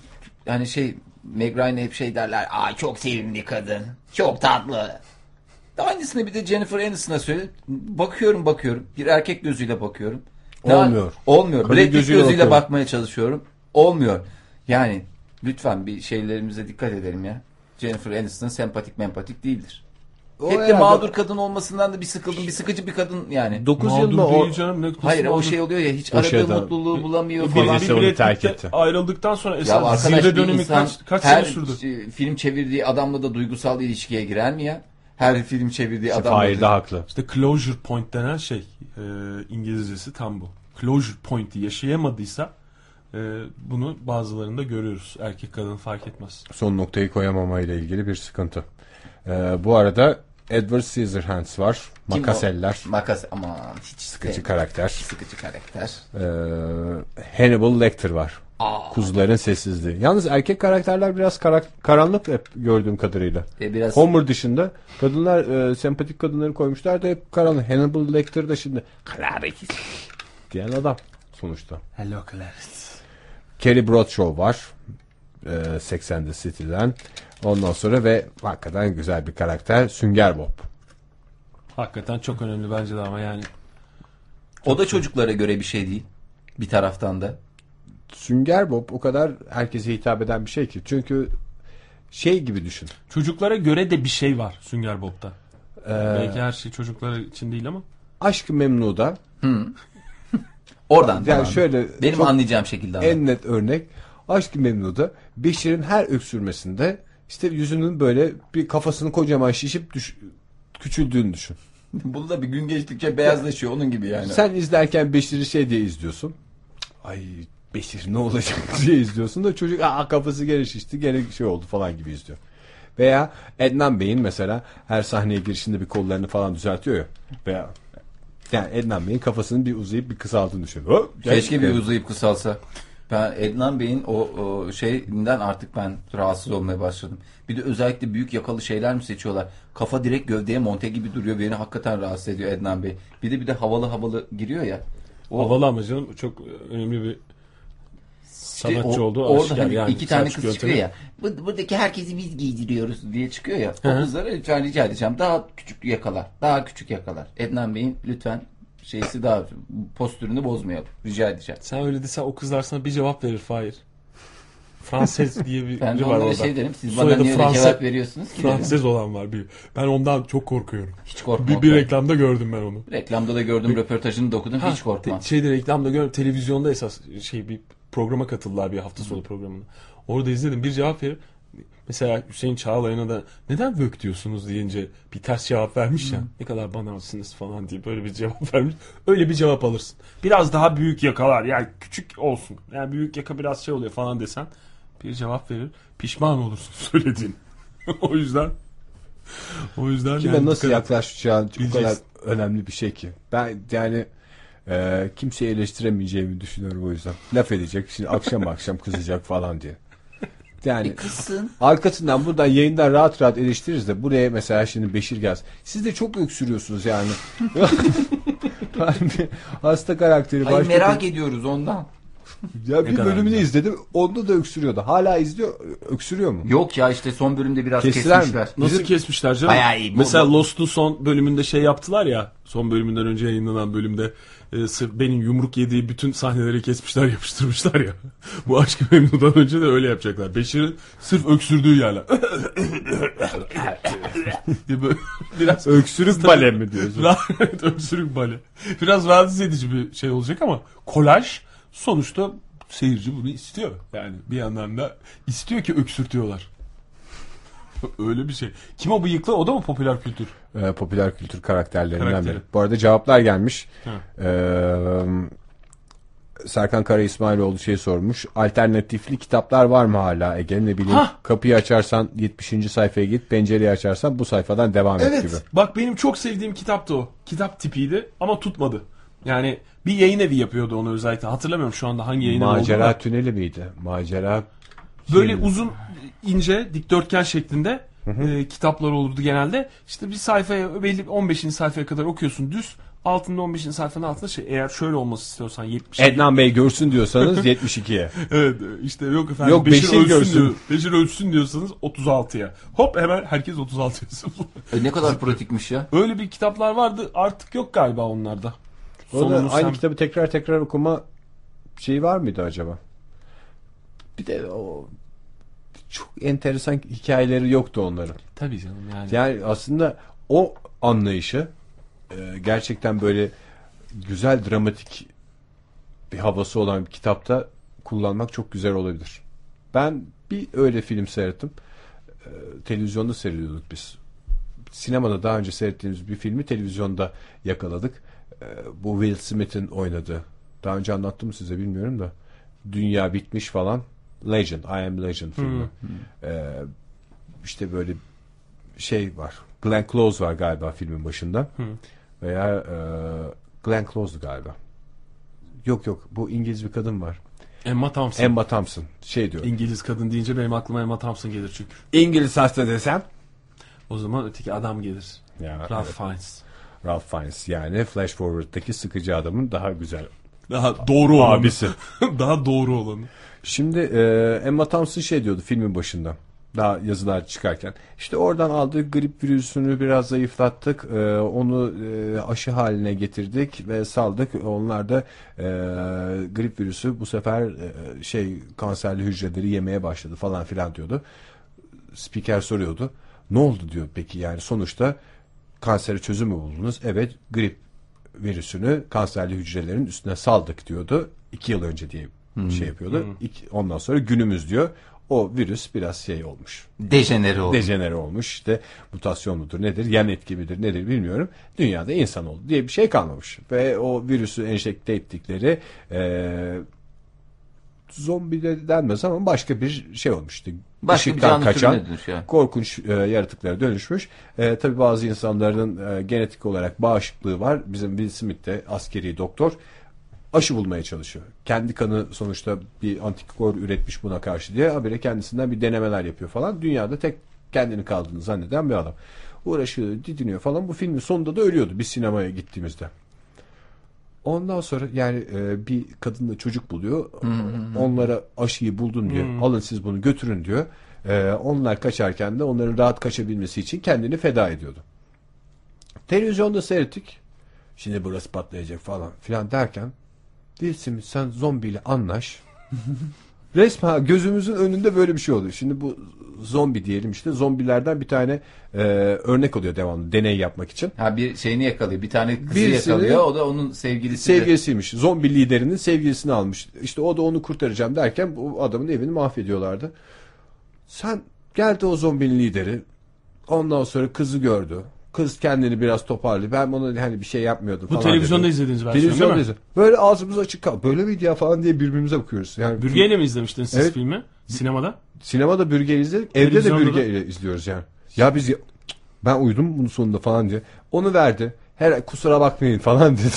yani şey Meg Ryan'e hep şey derler. Aa çok sevimli kadın. Çok tatlı. Aynısını bir de Jennifer Aniston'a söyle. Bakıyorum bakıyorum. Bir erkek gözüyle bakıyorum. Ne- Olmuyor. Olmuyor. Kadın Brad Pitt gözüyle gözüyle bakıyorum. bakmaya çalışıyorum. Olmuyor. Yani lütfen bir şeylerimize dikkat edelim ya. Jennifer Aniston sempatik mempatik değildir. O Hep de herhalde- mağdur kadın olmasından da bir sıkıldım. Bir sıkıcı bir kadın yani. 9 yıl Mağdur mı o değil canım. Ne, Hayır o mağdur? şey oluyor ya hiç O aradığı şeyden- mutluluğu bulamıyor Bir- falan. birisi onu Brad terk etti. ayrıldıktan sonra Ya esas arkadaş zirve bir dönemi insan kaç, kaç her sene sürdü? e, film çevirdiği adamla da duygusal ilişkiye girer mi ya? Her film çevirdiği İşte Fahir de da- haklı. İşte closure point denen şey e, İngilizcesi tam bu. Closure point'i yaşayamadıysa e, bunu bazılarında görüyoruz. Erkek kadın fark etmez. Son noktayı koyamamayla ilgili bir sıkıntı. Ee, bu arada Edward Scissorhands var. Kim Makaseller. o? Makas aman hiç Sıkıcı sevmem. karakter. Sıkıcı karakter. Ee, Hannibal Lecter var. Aa, Kuzuların sessizliği. Yalnız erkek karakterler biraz kara- karanlık hep gördüğüm kadarıyla. e, biraz Homer dışında kadınlar e, sempatik kadınları koymuşlar da hep karanlık. Hannibal Lecter da şimdi Clarice diyen adam sonuçta. Hello Clarence. Kerry Bradshaw var. E, 80'de City'den. Ondan sonra ve hakikaten güzel bir karakter Sünger Bob. Hakikaten çok önemli bence de ama yani. o da çocuklara göre bir şey değil. Bir taraftan da. Sünger Bob o kadar herkese hitap eden bir şey ki. Çünkü şey gibi düşün. Çocuklara göre de bir şey var Sünger Bob'ta. Ee, Belki her şey çocuklar için değil ama. Aşk-ı Memnu'da Oradan yani şöyle Benim anlayacağım şekilde. anlat. en net örnek Aşk-ı Memnu'da Beşir'in her öksürmesinde işte yüzünün böyle bir kafasını kocaman şişip düş- küçüldüğünü düşün. Bunu da bir gün geçtikçe beyazlaşıyor onun gibi yani. Sen izlerken Beşir'i şey diye izliyorsun. Ay Beşir ne olacak diye izliyorsun da çocuk aa kafası gene şişti gene şey oldu falan gibi izliyor. Veya Ednan Bey'in mesela her sahneye girişinde bir kollarını falan düzeltiyor ya. Veya yani Ednan Bey'in kafasının bir uzayıp bir kısaltığını düşün. Hop, Keşke bir uzayıp kısalsa. Ben Ednan Bey'in o, o şeyinden artık ben rahatsız olmaya başladım. Bir de özellikle büyük yakalı şeyler mi seçiyorlar? Kafa direkt gövdeye monte gibi duruyor. Beni hakikaten rahatsız ediyor Ednan Bey. Bir de bir de havalı havalı giriyor ya. O, Havalı ama canım çok önemli bir işte sanatçı o- olduğu Orada aşikar hani yani. iki tane kız yöntemi. çıkıyor ya. Bu- buradaki herkesi biz giydiriyoruz diye çıkıyor ya. O kızlara lütfen rica edeceğim. Daha küçük yakalar. Daha küçük yakalar. Ednan Bey'in lütfen şeysi daha postürünü bozmayalım. Rica edeceğim. Sen öyle desen o kızlar sana bir cevap verir Fahir. Fransız diye bir Ben biri var orada. şey derim. Siz bana niye Fransa- cevap veriyorsunuz ki? derim. Fransız olan var bir. Ben ondan çok korkuyorum. Hiç korkma. Bir, bir reklamda gördüm ben onu. Reklamda da gördüm, röportajını da okudum. Hiç korkma. Te- şeyde reklamda gördüm. Televizyonda esas şey bir programa katıldılar bir hafta sonu programında. Orada izledim. Bir cevap verir. Mesela Hüseyin Çağlayan'a da neden vök diyorsunuz deyince bir ters cevap vermiş ya. Ne kadar banalsınız falan diye böyle bir cevap vermiş. Öyle bir cevap alırsın. Biraz daha büyük yakalar yani küçük olsun. Yani büyük yaka biraz şey oluyor falan desen bir cevap verir. Pişman olursun söylediğin. o yüzden o yüzden Kime yani nasıl yaklaşacağın o kadar önemli bir şey ki. Ben yani e, kimseyi eleştiremeyeceğimi düşünüyorum o yüzden. Laf edecek. Şimdi akşam akşam kızacak falan diye. Yani kızsın. arkasından buradan yayından rahat rahat eleştiririz de buraya mesela şimdi Beşir gelsin. Siz de çok öksürüyorsunuz yani. Yani hasta karakteri Hayır başka merak ediyoruz ondan. Ya bir bölümünü güzel. izledim. Onda da öksürüyordu. Hala izliyor. Öksürüyor mu? Yok ya işte son bölümde biraz Kestiler mi? kesmişler. Nasıl Bizim- kesmişler canım? Bayağı iyi. Mesela Lost'un son bölümünde şey yaptılar ya. Son bölümünden önce yayınlanan bölümde e, sırf benim yumruk yediği bütün sahneleri kesmişler yapıştırmışlar ya. Bu aşkı memnudan önce de öyle yapacaklar. Beşir'in sırf öksürdüğü yerler. biraz Öksürük bale mi diyorsun? Evet, öksürük bale. Biraz rahatsız edici bir şey olacak ama kolaj sonuçta seyirci bunu istiyor. Yani bir yandan da istiyor ki öksürtüyorlar. Öyle bir şey. Kim o bıyıklı? O da mı popüler kültür? Ee, popüler kültür karakterlerinden Karakteri. biri. Bu arada cevaplar gelmiş. Ee, Serkan Kara İsmailoğlu şey sormuş. Alternatifli kitaplar var mı hala Ege? Ne bileyim Hah! kapıyı açarsan 70. sayfaya git. Pencereyi açarsan bu sayfadan devam et gibi. Bak benim çok sevdiğim kitaptı o. Kitap tipiydi ama tutmadı. Yani bir yayın evi yapıyordu onu özellikle. Hatırlamıyorum şu anda hangi yayın evi olduğunu Macera da. tüneli miydi? Macera Böyle şey uzun ince dikdörtgen şeklinde e, kitaplar olurdu genelde. İşte bir sayfaya belli 15. sayfaya kadar okuyorsun düz. Altında 15. sayfanın altında şey eğer şöyle olması istiyorsan 70. Ednan Bey görsün diyorsanız 72'ye. Evet işte yok efendim Yok, Beşir, Beşir görsün. diyor. Beşir ölsün diyorsanız 36'ya. Hop hemen herkes 36 yazıyor. E, ne kadar pratikmiş ya. Öyle bir kitaplar vardı artık yok galiba onlarda. Sonunu aynı sen- kitabı tekrar tekrar okuma şeyi var mıydı acaba? Bir de o çok enteresan hikayeleri yoktu onların. Tabii canım yani. Yani aslında o anlayışı e, gerçekten böyle güzel dramatik bir havası olan bir kitapta kullanmak çok güzel olabilir. Ben bir öyle film seyrettim. E, televizyonda seyrediyorduk biz. Sinemada daha önce seyrettiğimiz bir filmi televizyonda yakaladık. E, bu Will Smith'in oynadığı. Daha önce anlattım mı size bilmiyorum da. Dünya bitmiş falan. Legend, I Am Legend filmi. E, işte böyle şey var. Glenn Close var galiba filmin başında. Veya e, Glenn Close'du galiba. Yok yok bu İngiliz bir kadın var. Emma Thompson. Emma Thompson. Şey diyor. İngiliz kadın deyince benim aklıma Emma Thompson gelir çünkü. İngiliz hasta desem. O zaman öteki adam gelir. Ya, Ralph evet. Fiennes. Ralph Fiennes yani Flash Forward'daki sıkıcı adamın daha güzel Daha doğru olanı. abisi. Daha doğru olanı. Şimdi e, Emma Thompson şey diyordu filmin başında. Daha yazılar çıkarken. İşte oradan aldık grip virüsünü biraz zayıflattık. e, onu e, aşı haline getirdik ve saldık. Onlar da e, grip virüsü bu sefer e, şey kanserli hücreleri yemeye başladı falan filan diyordu. Spiker soruyordu. Ne oldu diyor peki yani sonuçta kansere çözüm mü buldunuz? Evet grip virüsünü kanserli hücrelerin üstüne saldık diyordu. İki yıl önce diye şey yapıyordu. İki- ondan sonra günümüz diyor. O virüs biraz şey olmuş. Dejenere oldu. Dejenere olmuş. İşte mutasyon mudur nedir? Yan etki midir nedir bilmiyorum. Dünyada insan oldu diye bir şey kalmamış. Ve o virüsü enjekte ettikleri eee zombi de denmez ama başka bir şey olmuştu. Başka canlı kaçan yani. korkunç e, yaratıklara dönüşmüş. E, tabii bazı insanların e, genetik olarak bağışıklığı var. Bizim Will Smith de askeri doktor aşı bulmaya çalışıyor. Kendi kanı sonuçta bir antikor üretmiş buna karşı diye habire kendisinden bir denemeler yapıyor falan. Dünyada tek kendini kaldığını zanneden bir adam. Uğraşıyor, didiniyor falan. Bu filmin sonunda da ölüyordu biz sinemaya gittiğimizde. Ondan sonra yani e, bir kadınla çocuk buluyor. Onlara aşıyı buldun diyor. Alın siz bunu götürün diyor. E, onlar kaçarken de onların rahat kaçabilmesi için kendini feda ediyordu. Televizyonda seyrettik. Şimdi burası patlayacak falan filan derken Smith sen zombiyle anlaş. Resmen gözümüzün önünde böyle bir şey oluyor. Şimdi bu zombi diyelim işte zombilerden bir tane e, örnek oluyor devamlı deney yapmak için. Ha bir şeyini yakalıyor. Bir tane kızı Birisini- yakalıyor. O da onun sevgilisi. de- Sevgilisiymiş. Zombi liderinin sevgilisini almış. İşte o da onu kurtaracağım derken bu adamın evini mahvediyorlardı. Sen geldi o zombinin lideri. Ondan sonra kızı gördü. Kız kendini biraz toparladı. Ben ona hani bir şey yapmıyordum Bu falan televizyonda dedi. izlediğiniz versiyon Televizyonda değil mi? izledim. Böyle ağzımız açık kal. Böyle miydi ya falan diye birbirimize bakıyoruz. Yani Bürgeyle mi izlemiştiniz siz Evet. filmi? Sinemada? Sinemada bürge izledik. Evde de Televizyonda da- izliyoruz yani. Ya biz ben uyudum bunun sonunda falan diye. Onu verdi. Her kusura bakmayın falan dedi.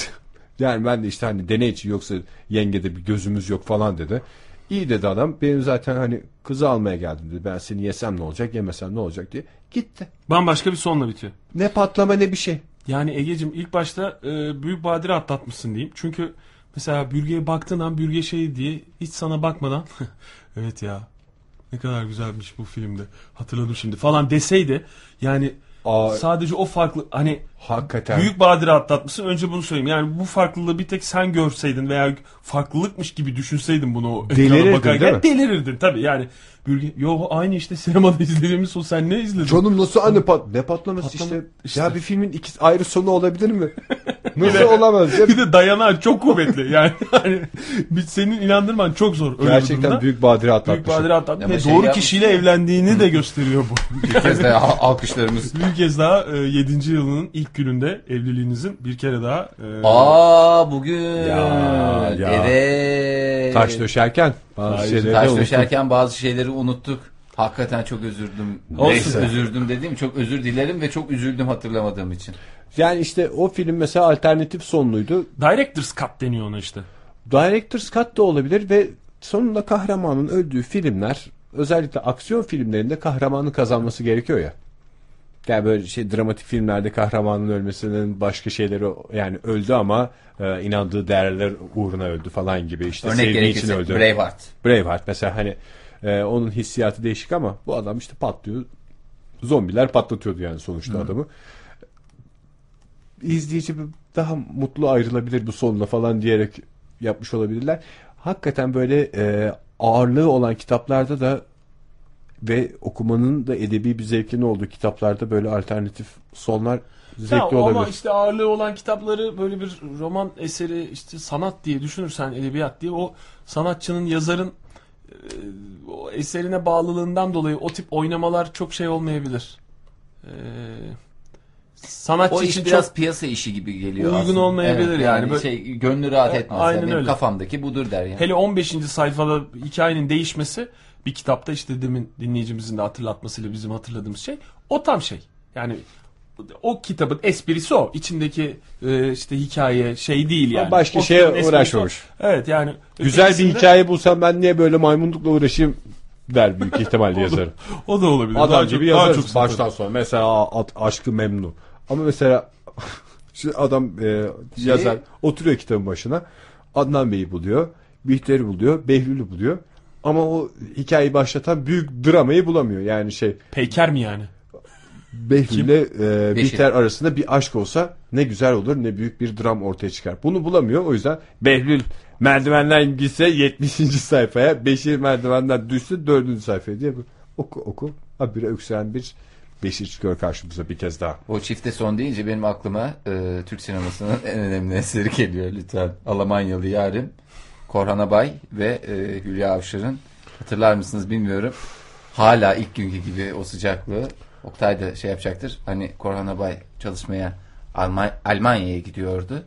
Yani ben de işte hani deney için yoksa yengede bir gözümüz yok falan dedi. İyi dedi adam. Benim zaten hani kızı almaya geldim dedi. Ben seni yesem ne olacak yemesem ne olacak diye. Gitti. Bambaşka bir sonla bitiyor. Ne patlama ne bir şey. Yani Ege'cim ilk başta e, büyük badire atlatmışsın diyeyim. Çünkü mesela bürgeye baktığın an bürge şey diye hiç sana bakmadan evet ya ne kadar güzelmiş bu filmde hatırladım şimdi falan deseydi yani Aa, sadece o farklı hani hakikaten. büyük badire atlatmışsın önce bunu söyleyeyim. Yani bu farklılığı bir tek sen görseydin veya farklılıkmış gibi düşünseydin bunu ekrana Delirirdin, bakarken değil mi? delirirdin tabii yani. Bürge, yo aynı işte sinemada izlediğimiz o sen ne izledin? Canım nasıl anne pat ne patlaması Patlama- işte. işte. Ya bir filmin iki ayrı sonu olabilir mi? Nasıl olamaz ya? bir de dayanağı çok kuvvetli. Yani hani bir senin inandırman çok zor. Öyle Gerçekten büyük badire büyük atlatmışım. badire atlatmış ve şey doğru yapmış kişiyle evlendiğini de gösteriyor bu. Bir kez daha al- alkışlarımız. bir kez daha 7. yılının ilk gününde evliliğinizin bir kere daha e, Aa bugün. Ya, ya. Evet. Taş döşerken bazı Taş- şeyleri döşerken bazı şeyleri unuttuk. Hakikaten çok üzüldüm. Neyse. Üzüldüm dediğim çok özür dilerim ve çok üzüldüm hatırlamadığım için. Yani işte o film mesela alternatif sonluydu. Director's Cut deniyor ona işte. Director's Cut da olabilir ve sonunda kahramanın öldüğü filmler özellikle aksiyon filmlerinde kahramanın kazanması gerekiyor ya. Yani böyle şey dramatik filmlerde kahramanın ölmesinin başka şeyleri yani öldü ama e, inandığı değerler uğruna öldü falan gibi işte Örnek sevdiği için öldü. Braveheart. Braveheart mesela hani e, onun hissiyatı değişik ama bu adam işte patlıyor. Zombiler patlatıyordu yani sonuçta adamı. İzleyici daha mutlu ayrılabilir bu sonla falan diyerek yapmış olabilirler. Hakikaten böyle e, ağırlığı olan kitaplarda da ve okumanın da edebi bir zevkinin olduğu kitaplarda böyle alternatif sonlar zevkli Ya, olabilir. ama işte ağırlığı olan kitapları böyle bir roman eseri işte sanat diye düşünürsen edebiyat diye o sanatçının yazarın e, o eserine bağlılığından dolayı o tip oynamalar çok şey olmayabilir. E, sanatçı O iş için biraz çok piyasa işi gibi geliyor Uygun aslında. olmayabilir Evet, yani. Böyle- şey, gönlü rahat etmez. aynen Yani. Benim öyle. kafamdaki budur der yani. hele 15. sayfada hikayenin değişmesi bir kitapta işte demin dinleyicimizin de hatırlatmasıyla bizim hatırladığımız şey o tam şey. Yani o kitabın esprisi o. İçindeki e, işte hikaye şey değil yani. başka O şeye uğraşmamış. o. Evet yani. Güzel bir hikaye bulsam ben niye böyle maymunlukla uğraşayım der büyük ihtimalle yazarım. O da olabilir. Adam Daha gibi çok- daha yazarız çok baştan sonra. Mesela at, aşkı memnun. Ama mesela şu adam e, yazar oturuyor kitabın başına. Adnan Bey'i buluyor. Bihter'i buluyor. Behlül'ü buluyor. Ama o hikayeyi başlatan büyük dramayı bulamıyor. Yani şey Peyker mi yani? Behlül'le e, Beşir. Bihter arasında bir aşk olsa ne güzel olur ne büyük bir dram ortaya çıkar. Bunu bulamıyor. O yüzden Behlül merdivenden gitse 70. sayfaya Beşir merdivenden düşse 4. sayfaya diye oku oku habire öksüren bir Beşir çıkıyor karşımıza bir kez daha. O çifte son deyince benim aklıma e, Türk sinemasının en önemli eseri geliyor lütfen. Almanyalı yarim Korhan Abay ve e, Hülya Avşar'ın hatırlar mısınız bilmiyorum. Hala ilk günkü gibi o sıcaklığı Oktay da şey yapacaktır. Hani Korhan Abay çalışmaya Alman, Almanya'ya gidiyordu.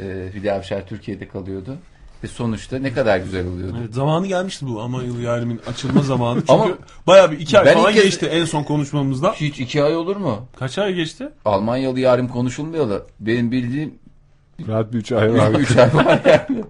E, Hülya Avşar Türkiye'de kalıyordu. Ve sonuçta ne kadar güzel oluyordu. Evet, zamanı gelmişti bu ama yıl yarimin açılma zamanı. Çünkü Ama bayağı bir iki ay ben falan kez- geçti en son konuşmamızda. Hiç iki ay olur mu? Kaç ay geçti? Almanyalı yarim konuşulmuyorlar. Benim bildiğim Rahat bir üç ay var. 3 ay var yani.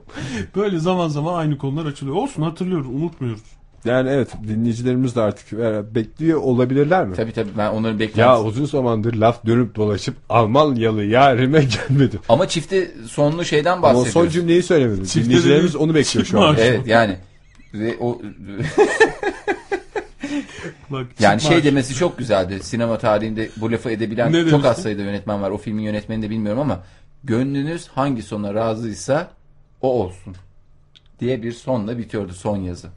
Böyle zaman zaman aynı konular açılıyor. Olsun hatırlıyoruz, unutmuyoruz. Yani evet dinleyicilerimiz de artık e, bekliyor olabilirler mi? Tabii tabii ben onları Ya bekliyorum. uzun zamandır laf dönüp dolaşıp Almanyalı yarime gelmedi. Ama çifte sonlu şeyden Ama o bahsediyoruz. son cümleyi söylemedim. Çifte Dinleyicilerimiz onu bekliyor şu an. Evet yani ve o Bak, yani şey demesi çok güzeldi. Sinema tarihinde bu lafı edebilen Ne çok az sayıda yönetmen var. O filmin yönetmenini de bilmiyorum ama gönlünüz hangi sona razıysa o olsun diye bir sonla bitiyordu son yazı.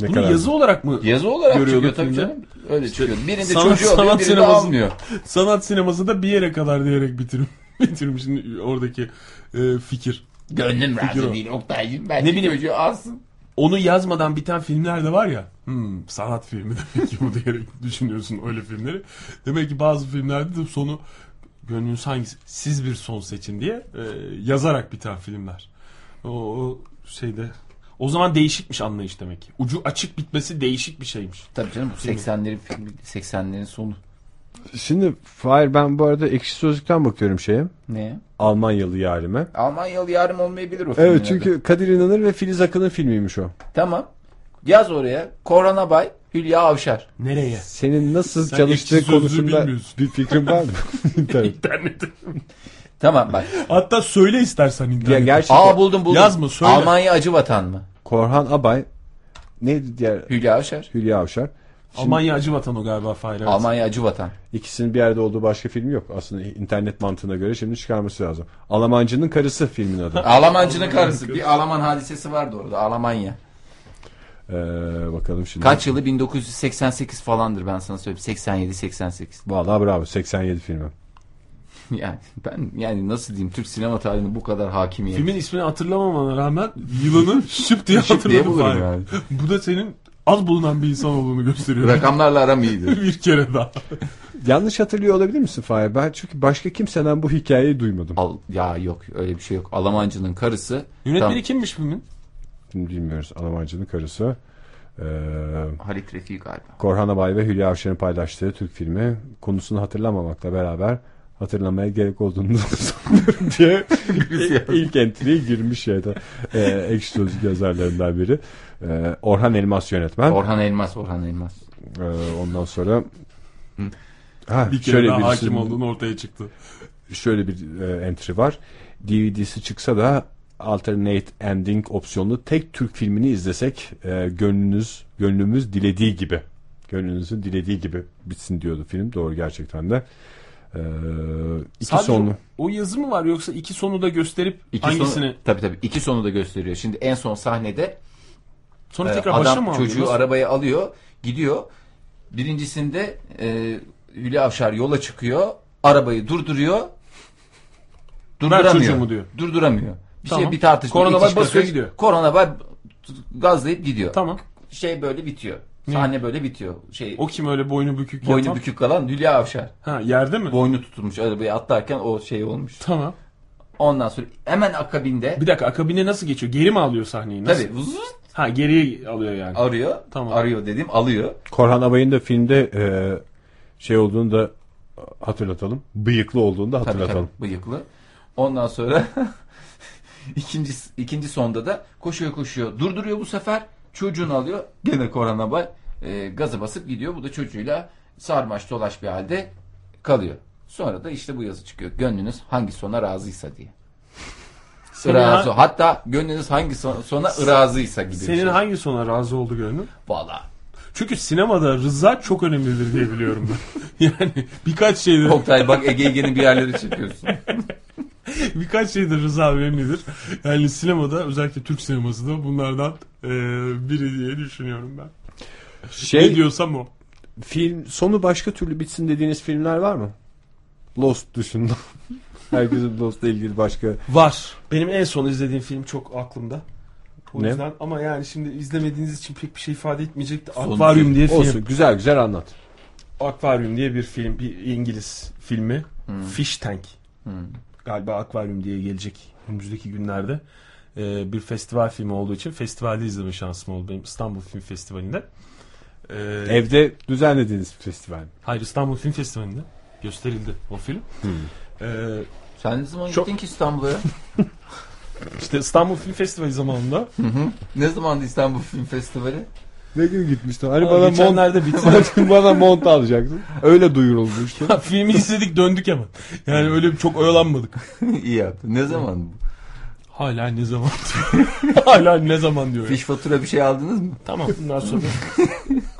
Ne Bunu yazı olarak mı? Yazı olarak çıkıyor tabii canım. Öyle çıkıyor. Birinde sanat- çocuğu sanat birinde sineması- almıyor. Sanat sineması da bir yere kadar diyerek bitirim, bitirmiş oradaki e, fikir. Gönlüm Fikir o. razı değil Oktay'cığım. Ben Ne ne bileyim. çocuğu alsın. Onu yazmadan biten filmler de var ya. Hmm, sanat filmi demek ki bu diyerek düşünüyorsun öyle filmleri. Demek ki bazı filmlerde de sonu gönlünüz hangisi? Siz bir son seçin diye e, yazarak biten filmler. O, o şeyde o zaman değişikmiş anlayış demek ki. Ucu açık bitmesi değişik bir şeymiş. Tabii canım bu 80'lerin filmi, 80'lerin sonu. Şimdi Fahir ben bu arada ekşi sözlükten bakıyorum şeye. Ne? Almanyalı yarime. Almanyalı yarım olmayabilir o filmin Evet adı. çünkü Kadir İnanır ve Filiz Akın'ın filmiymiş o. Tamam. Yaz oraya Korhan Abay, Hülya Avşar. Nereye? Senin nasıl Sen çalıştığı konusunda bir fikrin var mı? İnternet. İnternette. Tamam bak. Hatta söyle istersen internette. ya gerçekten Aa buldum buldum. Yazma, söyle. Almanya acı vatan mı? Korhan Abay neydi diğer Hülya Avşar. Hülya Avşar. Şimdi Almanya acı vatan o galiba Fahir. evet. Almanya acı vatan. ikisinin bir yerde olduğu başka film yok. Aslında internet mantığına göre şimdi çıkarması lazım. Almancının karısı filmin adı. Almancının karısı. Bir Alman hadisesi vardı orada. Almanya. Ee, bakalım şimdi. Kaç yılı? 1988 falandır ben sana söyleyeyim. 87 88. Vallahi bravo 87 filmi. Yani ben yani nasıl diyeyim Türk sinema tarihine bu kadar hakimiyet. Filmin ismini hatırlamamana rağmen yılını şıp diye hatırladım yani. Bu da senin az bulunan bir insan olduğunu gösteriyor. Rakamlarla aram iyidir. bir kere daha. Yanlış hatırlıyor olabilir misin Fahir? Ben çünkü başka kimseden bu hikayeyi duymadım. Al, ya yok öyle bir şey yok. Almancının karısı. Yönetmeni Tamam. kimmiş filmin? Şimdi bilmiyoruz. Almancının karısı. Ee, Halit Refi galiba. Korhan Abay ve Hülya Avşar'ın paylaştığı Türk filmi konusunu hatırlamamakla beraber hatırlamaya gerek olduğunu sanıyorum diye ilk entry'ye girmiş ya da e, ekşi sözlük yazarlarından biri. E, Orhan Elmas yönetmen. Orhan Elmas, Orhan Elmas. E, ondan sonra ha, Bir kere şöyle daha bir hakim olduğunu ortaya çıktı. şöyle bir e, entry var. DVD'si çıksa da alternate ending opsiyonlu tek Türk filmini izlesek e, gönlünüz gönlümüz dilediği gibi gönlünüzün dilediği gibi bitsin diyordu film. Doğru gerçekten de. E, iki Sadece sonlu. o yazı mı var yoksa iki sonu da gösterip İki hangisini? Sonu, tabii tabii. iki sonu da gösteriyor. Şimdi en son sahnede Sonra e, tekrar başa mı adam alıyor? çocuğu arabaya alıyor, gidiyor. Birincisinde e, Hülya Avşar yola çıkıyor, arabayı durduruyor. Durduramıyor. çocuğumu diyor. Durduramıyor. Bir Tamam. şey bir tartışma. Korona var, basıyor kakış. gidiyor. Korona var gazlayıp gidiyor. Tamam. Şey böyle bitiyor. Ne? Sahne böyle bitiyor. Şey O kim öyle boynu bükük boynu yatan? bükük kalan Hülya Avşar. Ha yerde mi? Boynu tutulmuş arabaya atlarken o şey olmuş. Tamam. Ondan sonra hemen akabinde Bir dakika akabine nasıl geçiyor? Geri mi alıyor sahneyi? Nasıl? tabii vızz Ha geriye alıyor yani. arıyor. Tamam. Arıyor dedim alıyor. Korhan Abay'ın da filmde e, şey olduğunu da hatırlatalım. Bıyıklı olduğunu da Tabii hatırlatalım. tabii bıyıklı. Ondan sonra ikinci ikinci sonda da koşuyor koşuyor. Durduruyor bu sefer. Çocuğunu alıyor. Gene Korhan Abay e, gazı basıp gidiyor. Bu da çocuğuyla sarmaş dolaş bir halde kalıyor. Sonra da işte bu yazı çıkıyor. Gönlünüz hangi sona razıysa diye. Irazı. ha- Hatta gönlünüz hangi son- sona ırazıysa gibi Senin şey. hangi sona razı oldu gönlün? Valla. Çünkü sinemada rıza çok önemlidir diye biliyorum ben. yani birkaç şeydir, Oktay bak Ege Ege'nin bir yerleri çekiyorsun. birkaç şeydir rıza önemlidir. Yani sinemada özellikle Türk sineması da bunlardan e, biri diye düşünüyorum ben. Ne Şey diyorsam o. film sonu başka türlü bitsin dediğiniz filmler var mı? Lost dışında. Herkesin Lost'la ilgili başka Var. Benim en son izlediğim film çok aklımda. O Ne? yüzden ama yani şimdi izlemediğiniz için pek bir şey ifade etmeyecekti. Akvaryum diye film. olsun. Güzel güzel anlat. Akvaryum diye bir film, bir İngiliz filmi. Fish Tank. Galiba Akvaryum diye gelecek önümüzdeki günlerde. Ee, bir festival filmi olduğu için festivalde izleme şansım oldu benim İstanbul Film Festivali'nde. Ee, Evde düzenlediğiniz festival. Hayır İstanbul Film Festivali'nde gösterildi o film. Ee, Sen ne zaman Çok- gittin ki İstanbul'a? işte İstanbul Film Festivali zamanında ne zamandı İstanbul Film Festivali? Ne gün gitmiştin? Hani bana mont, geçenlerde bitti. bana mont alacaksın. Öyle duyurulmuştu. Filmi izledik döndük hemen. Yani öyle çok oyalanmadık. İyi yaptın. Ne zaman bu? Hala ne zaman diyor. Hala ne zaman diyor. ya. Fiş fatura bir şey aldınız mı? Tamam bundan sonra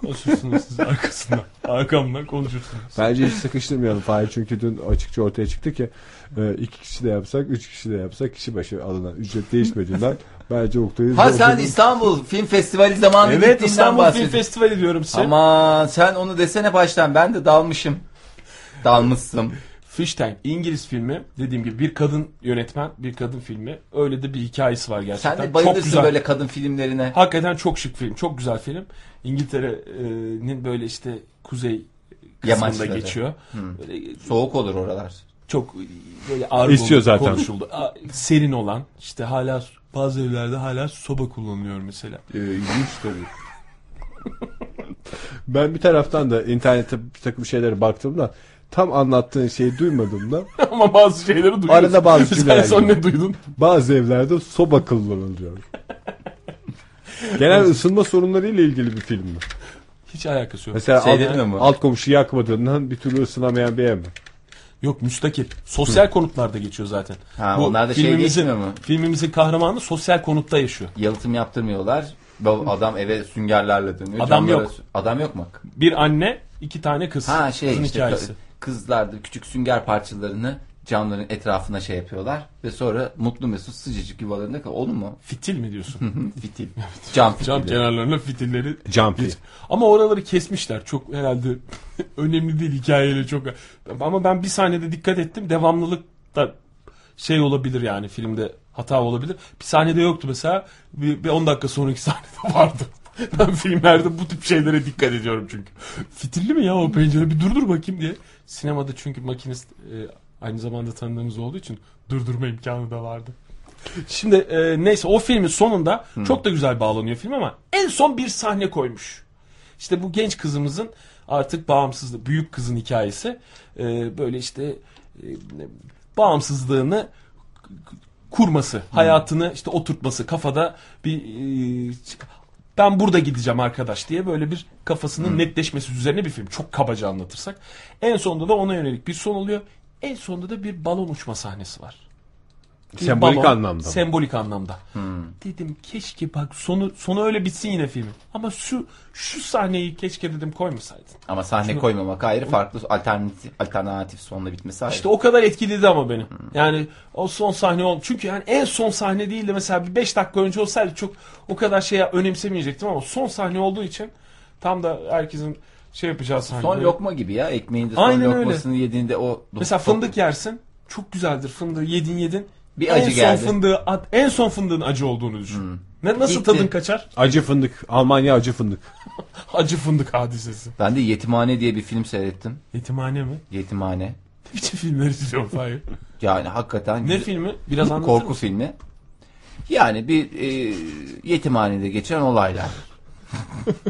konuşursunuz siz arkasından. Arkamdan konuşursunuz. Bence hiç sıkıştırmayalım Fahir çünkü dün açıkça ortaya çıktı ki e, iki kişi de yapsak, üç kişi de yapsak kişi başı alınan ücret değişmediğinden bence Oktay'ı Ha sen İstanbul Film Festivali zamanı Evet gittiğinden İstanbul Film bahsediyorsun. Festivali diyorum size. Aman sen onu desene baştan. Ben de dalmışım. Dalmışsın. Fish Tank İngiliz filmi dediğim gibi bir kadın yönetmen bir kadın filmi öyle de bir hikayesi var gerçekten. Sen de çok bayılırsın güzel. böyle kadın filmlerine. Hakikaten çok şık film çok güzel film. İngiltere'nin böyle işte kuzey kısmında Yamaçları. geçiyor. Böyle Soğuk olur oralar. çok böyle ağır İstiyor bulundu, zaten. konuşuldu. Serin olan işte hala bazı evlerde hala soba kullanılıyor mesela. Ee, ilginç tabii. Ben bir taraftan da internette bir takım şeylere baktığımda tam anlattığın şeyi duymadığımda Ama bazı şeyleri duyuyorsun. Arada bazı Sen cümleler son ne duydun? bazı evlerde soba kullanılıyor. Genel ısınma sorunlarıyla ilgili bir film mi? Hiç alakası yok. Mesela Şey alt, mu? alt komşu yakmadığından bir türlü ısınamayan bir ev mi? Yok müstakil. Sosyal konutlarda geçiyor zaten. Ha, onlar da şey geçmiyor mu? Filmimizin kahramanı sosyal konutta yaşıyor. Yalıtım yaptırmıyorlar. Bu Adam eve süngerlerle dönüyor. Adam camlara- yok. Adam yok mu? Bir anne, iki tane kız. Ha şey Kızın işte hikayesi. Kı- kızlar da küçük sünger parçalarını camların etrafına şey yapıyorlar ve sonra mutlu mesut sıcacık yuvalarında kal. Olur mu? Fitil mi diyorsun? Fitil. Cam fitili. Cam kenarlarına fitilleri Jumpy. Geç- Ama oraları kesmişler. Çok herhalde önemli değil hikayeyle çok. Ama ben bir sahnede dikkat ettim. Devamlılık da şey olabilir yani filmde hata olabilir. Bir sahnede yoktu mesela. Bir, bir 10 dakika sonraki sahnede vardı. Ben filmlerde bu tip şeylere dikkat ediyorum çünkü. Fitilli mi ya o pencere bir durdur bakayım diye. Sinemada çünkü makinist e, aynı zamanda tanıdığımız olduğu için durdurma imkanı da vardı. Şimdi e, neyse o filmin sonunda çok da güzel bağlanıyor film ama en son bir sahne koymuş. İşte bu genç kızımızın artık bağımsızlığı, büyük kızın hikayesi e, böyle işte e, bağımsızlığını kurması, hayatını işte oturtması, kafada bir e, ben burada gideceğim arkadaş diye böyle bir kafasının netleşmesi üzerine bir film. Çok kabaca anlatırsak. En sonunda da ona yönelik bir son oluyor. En sonunda da bir balon uçma sahnesi var. Bir Sembolik anlamda mı? Sembolik anlamda. Dedim keşke bak sonu sonu öyle bitsin yine filmin. Ama şu şu sahneyi keşke dedim koymasaydın. Ama sahne Şunu- koymamak ayrı farklı alternatif, alternatif sonla bitmesi ayrı. İşte o kadar etkiledi ama beni. Yani o son sahne oldu. Çünkü yani en son sahne değil de mesela bir 5 dakika önce olsaydı çok o kadar şeye önemsemeyecektim ama son sahne olduğu için tam da herkesin şey yapacağı sahne. son lokma gibi ya ekmeğinde son Aynen öyle. lokmasını yediğinde o Mesela fındık yersin. Çok güzeldir fındığı yedin yedin. Bir en acı son geldi. fındığı at, en son fındığın acı olduğunu düşün. Ne nasıl İlk tadın kaçar? Acı fındık. Almanya acı fındık. Acı fındık hadisesi. Ben de Yetimhane diye bir film seyrettim. Yetimhane mi? Yetimhane. Ne biçim filmler izliyorsun Fahir? Yani hakikaten ne güzel- filmi? Biraz anlatır korku mısın? filmi. Yani bir e, yetimhanede geçen olaylar.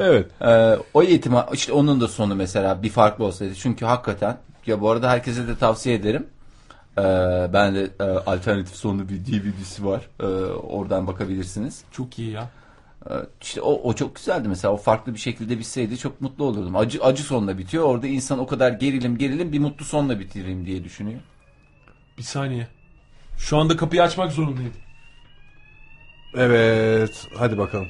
Evet. Ee, o yetim işte onun da sonu mesela bir farklı olsaydı. Çünkü hakikaten ya bu arada herkese de tavsiye ederim. Ee, ben de e, alternatif sonlu bir DVD'si var. Ee, oradan bakabilirsiniz. Çok iyi ya. Ee, işte o, o çok güzeldi mesela. O farklı bir şekilde bitseydi çok mutlu olurdum. Acı acı sonla bitiyor. Orada insan o kadar gerilim gerilim bir mutlu sonla bitireyim diye düşünüyor. Bir saniye. Şu anda kapıyı açmak zorundayım. Evet. Hadi bakalım.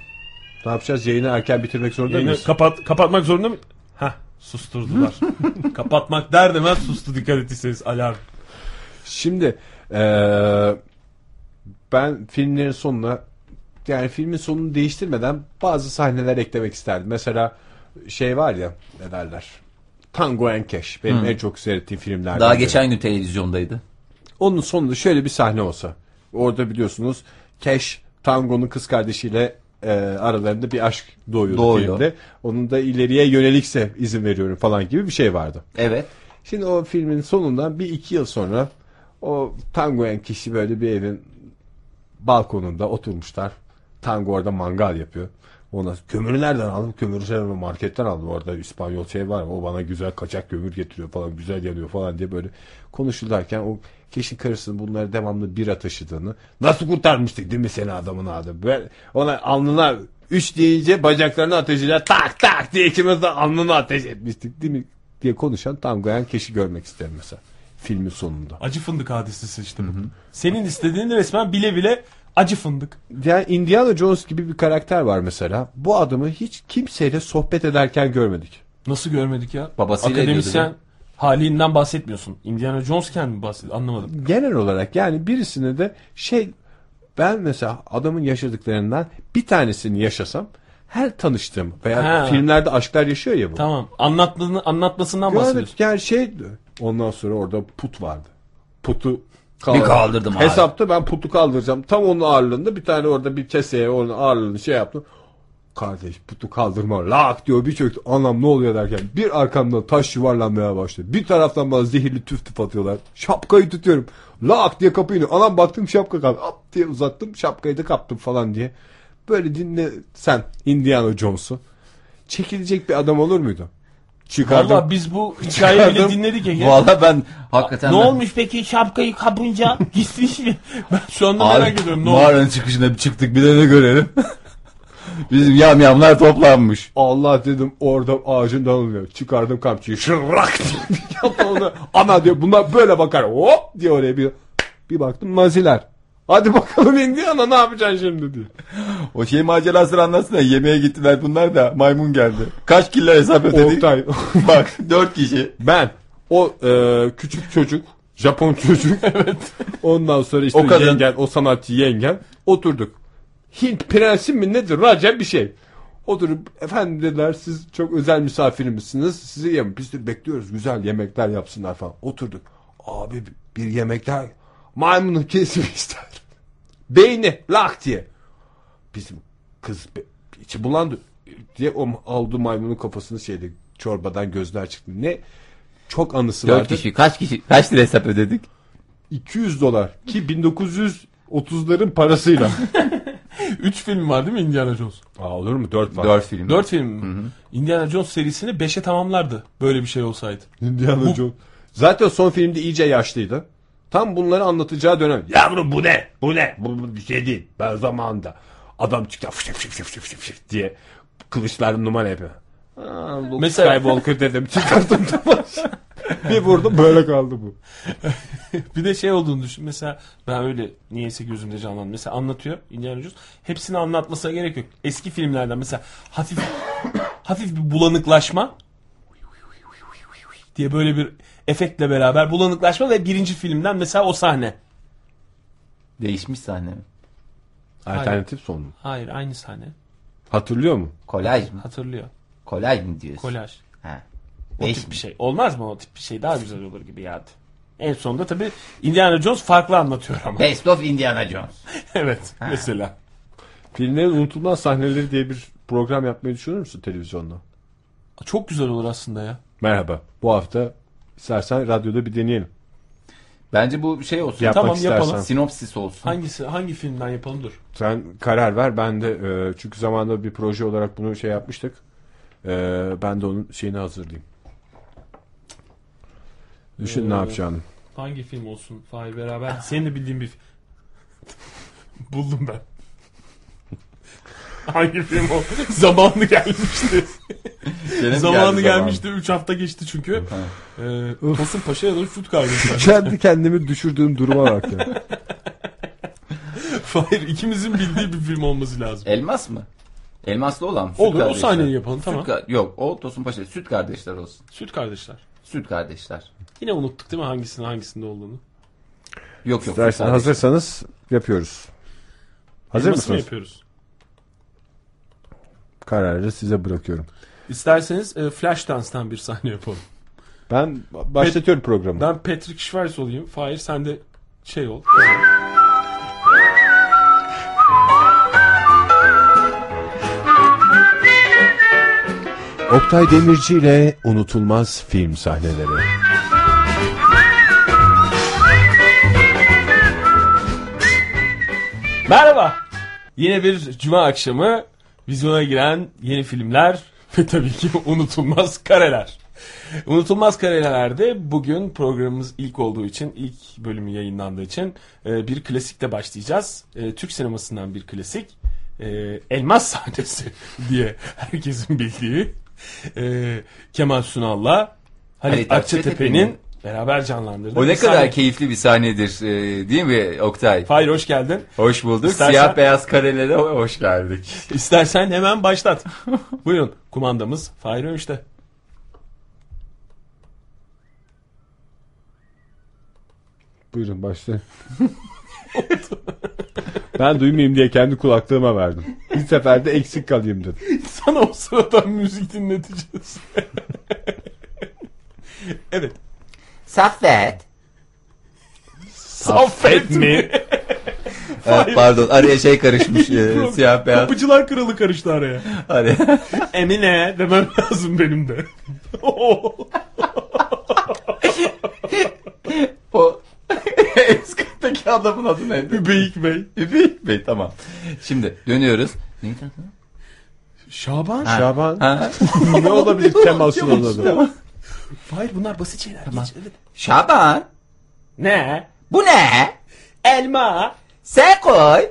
Ne yapacağız? Yayını erken bitirmek zorunda Yayını mıyız? kapat, kapatmak zorunda mı? Hah susturdular. Kapatmak der demez sustu dikkat ettiyseniz alarm. Şimdi eee, ben filmlerin sonuna yani filmin sonunu değiştirmeden bazı sahneler eklemek isterdim. Mesela şey var ya ne derler? Tango and Cash. Benim en çok seyrettiğim filmlerden. Daha biri. geçen gün televizyondaydı. Onun sonunda şöyle bir sahne olsa. Orada biliyorsunuz Cash Tango'nun kız kardeşiyle e, aralarında bir aşk doğuyor Doğuyor. filmde. Onun da ileriye yönelikse izin veriyorum falan gibi bir şey vardı. Evet. Şimdi o filmin sonundan bir iki yıl sonra o tangoyan kişi böyle bir evin balkonunda oturmuşlar. Tango orada mangal yapıyor. Ona kömürü nereden aldım? Kömürü şey marketten aldım. Orada İspanyol şey var. O bana güzel kaçak kömür getiriyor falan. Güzel yanıyor falan diye böyle konuşurlarken o kişi karısının bunları devamlı bira taşıdığını nasıl kurtarmıştık değil mi seni adamın adı? Ben ona alnına üç deyince bacaklarını ateşiyle tak tak diye ikimiz de alnına ateş etmiştik değil mi? diye konuşan tangoyan kişi görmek isterim mesela filmin sonunda. Acı fındık hadisesi işte bu. Senin istediğin resmen bile bile acı fındık. Yani Indiana Jones gibi bir karakter var mesela. Bu adamı hiç kimseyle sohbet ederken görmedik. Nasıl görmedik ya? Babasıyla Akademisyen ediyordu halinden bahsetmiyorsun. Indiana Jones'ken mi bahsediyorsun? Anlamadım. Genel olarak yani birisine de şey ben mesela adamın yaşadıklarından bir tanesini yaşasam her tanıştığım veya Ha. filmlerde aşklar yaşıyor ya bu. Tamam. Anlatmasını, anlatmasından bahsediyorsun. Görmedik yani şey ondan sonra orada put vardı. Putu Bir kaldırdım abi. Hesapta ben putu kaldıracağım. Tam onun ağırlığında bir tane orada bir keseye onun ağırlığını şey yaptım. Kardeş putu kaldırma lak diyor bir çöktü. Anam ne oluyor derken bir arkamdan taş yuvarlanmaya başladı. Bir taraftan bana zehirli tüf tüf atıyorlar. Şapkayı tutuyorum. Lak diye kapıyı. Anam baktım şapka kaldı. Hop diye uzattım şapkayı da kaptım falan diye. Böyle dinle sen Indiana Jones'u. Çekilecek bir adam olur muydu? Çıkardım. Valla biz bu hikayeyi bile dinledik Ege. Valla ben hakikaten Ne ben- olmuş peki şapkayı kapınca gitmiş mi? Ben şu anda Abi, merak ediyorum ne oldu? mağaranın çıkışına bir çıktık bir de ne görelim. Bizim yamyamlar toplanmış. Allah dedim orada ağacın dalınıyor. Çıkardım kamçıyı. Şırrak diye yaptı onu. Ana diyor bunlar böyle bakar. Hop diye oraya bir bir baktım maziler. Hadi bakalım Indiana ne yapacaksın şimdi diye. O şey macerasını anlatsana. Yemeğe gittiler bunlar da maymun geldi. Kaç kilo hesap ödedik? Oktay. Bak dört kişi. Ben o e, küçük çocuk Japon çocuk. evet. Ondan sonra işte O kadın. yengen, o sanatçı yengen oturduk. Hint prensi mi nedir? Raca bir şey. Oturup efendim dediler siz çok özel misafirimizsiniz. Sizi yem biz de bekliyoruz güzel yemekler yapsınlar falan. Oturduk. Abi bir yemekler maymunu kesmişler. Beyni lak diye. Bizim kız içi bulandı diye o aldı maymunun kafasını şeyde çorbadan gözler çıktı. Ne çok anısı vardı. kişi. Kaç kişi? Kaç lira hesap ödedik? 200 dolar ki 1930'ların parasıyla. Üç film var değil mi Indiana Jones? Aa, olur mu? 4 var. Dört film. Dört film mi? Indiana Jones serisini 5'e tamamlardı. Böyle bir şey olsaydı. Indiana Jones. Zaten son filmde iyice yaşlıydı. Tam bunları anlatacağı dönem. Yavrum bu ne? Bu ne? Bu, bu bir şey değil. Ben zamanında adam çıktı fışık fışık fışık fışık diye kılıçlar numara yapıyor. Aa, Luke Mesela- Skywalker dedim çıkarttım bir vurdum böyle kaldı bu. Bir de şey olduğunu düşün. Mesela ben öyle niyeyse gözümde canlandı. Mesela anlatıyor Indiana Jones. Hepsini anlatmasına gerek yok. Eski filmlerden mesela hafif hafif bir bulanıklaşma diye böyle bir efektle beraber bulanıklaşma ve birinci filmden mesela o sahne. Değişmiş sahne mi? Alternatif son mu? Hayır aynı sahne. Hatırlıyor mu? Kolaj mı? Hatırlıyor. Kolaj mı diyorsun? Kolaj. Ha. O Beş tip mi? bir şey. Olmaz mı o tip bir şey? Daha güzel olur gibi geldi. En sonunda tabii Indiana Jones farklı anlatıyor ama. Best of Indiana Jones. evet mesela. Filmlerin unutulmaz sahneleri diye bir program yapmayı düşünür müsün televizyonda? Çok güzel olur aslında ya. Merhaba. Bu hafta istersen radyoda bir deneyelim. Bence bu şey olsun. Yapmak Tamam, istersen. yapalım. Sinopsis olsun. Hangisi hangi filmden yapalım dur. Sen karar ver. Ben de e, çünkü zamanında bir proje olarak bunu şey yapmıştık. E, ben de onun şeyini hazırlayayım. Düşün ne Ee, yapacağını. Hangi film olsun? Fahir beraber. Senin de bildiğin bir Buldum ben. Hangi film o? Zamanı gelmişti. Gene mi Zamanı geldi gelmişti. 3 hafta geçti çünkü. Ee, Tosun Paşa ya da Şut kardeşler. Kendi kendimi düşürdüğüm duruma bak ya. Fahir ikimizin bildiği bir film olması lazım. Elmas mı? Elmaslı olan. Süt Olur o kardeşler. sahneyi yapalım Süt tamam. ka- Yok o Tosun Paşa. Süt kardeşler olsun. Süt kardeşler. Süt kardeşler. Yine unuttuk değil mi hangisinin hangisinde olduğunu? Yok yok. İstersen Süt kardeşler. hazırsanız yapıyoruz. Hazır Elması mı mısınız? yapıyoruz? Kararı size bırakıyorum. İsterseniz e, Flashdance'tan bir sahne yapalım. Ben başlatıyorum programı. Ben Patrick Schwartz olayım. Fahir sen de şey ol. Oktay Demirci ile unutulmaz film sahneleri. Merhaba. Yine bir cuma akşamı vizyona giren yeni filmler ve tabii ki unutulmaz kareler. Unutulmaz karelerde bugün programımız ilk olduğu için, ilk bölümü yayınlandığı için e, bir klasikle başlayacağız. E, Türk sinemasından bir klasik. E, Elmas sahnesi diye herkesin bildiği. E, Kemal Sunal'la Halit Halit Akçatepe'nin beraber canlandırdığı O ne bir kadar sahne. keyifli bir sahnedir e, değil mi Oktay? Fahir hoş geldin. Hoş bulduk. İstersen- Siyah beyaz karelere hoş geldik. İstersen hemen başlat. Buyurun kumandamız Fahir Öğünç'te. Buyurun başlayın. ben duymayayım diye kendi kulaklığıma verdim. Bir seferde eksik kalayım dedim. Sana o sırada müzik dinleteceğiz. evet. Saffet. Saffet mi? Evet, pardon araya şey karışmış e, siyah beyaz. Kapıcılar kralı karıştı araya. Hadi. Emine demem lazım benim de. o Eskattaki adamın adı neydi? Übeyik Bey. Übeyik Bey tamam. Şimdi dönüyoruz. Neydi adı? Şaban. Şaban. Ha? ne olabilir Kemal Sunal'ın adı? Hayır bunlar basit şeyler. Geç, evet. Şaban. Ne? Bu ne? Elma. Sen koy.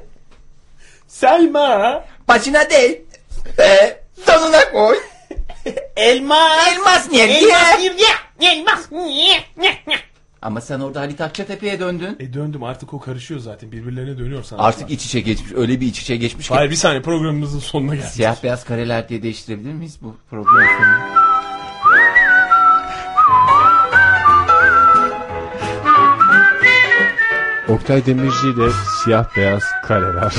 Selma. Başına değil. Ee, sonuna koy. Elma. Elmas niye? Elmas niye? Elmas niye? Ama sen orada Halit Akçatepe'ye döndün. E döndüm artık o karışıyor zaten birbirlerine dönüyor sanatçılar. Artık iç içe geçmiş. Öyle bir iç içe geçmiş ki. Hayır bir saniye programımızın sonuna geldik. Siyah beyaz kareler diye değiştirebilir miyiz bu programın sonunu? Oktay Demirci ile siyah beyaz kareler.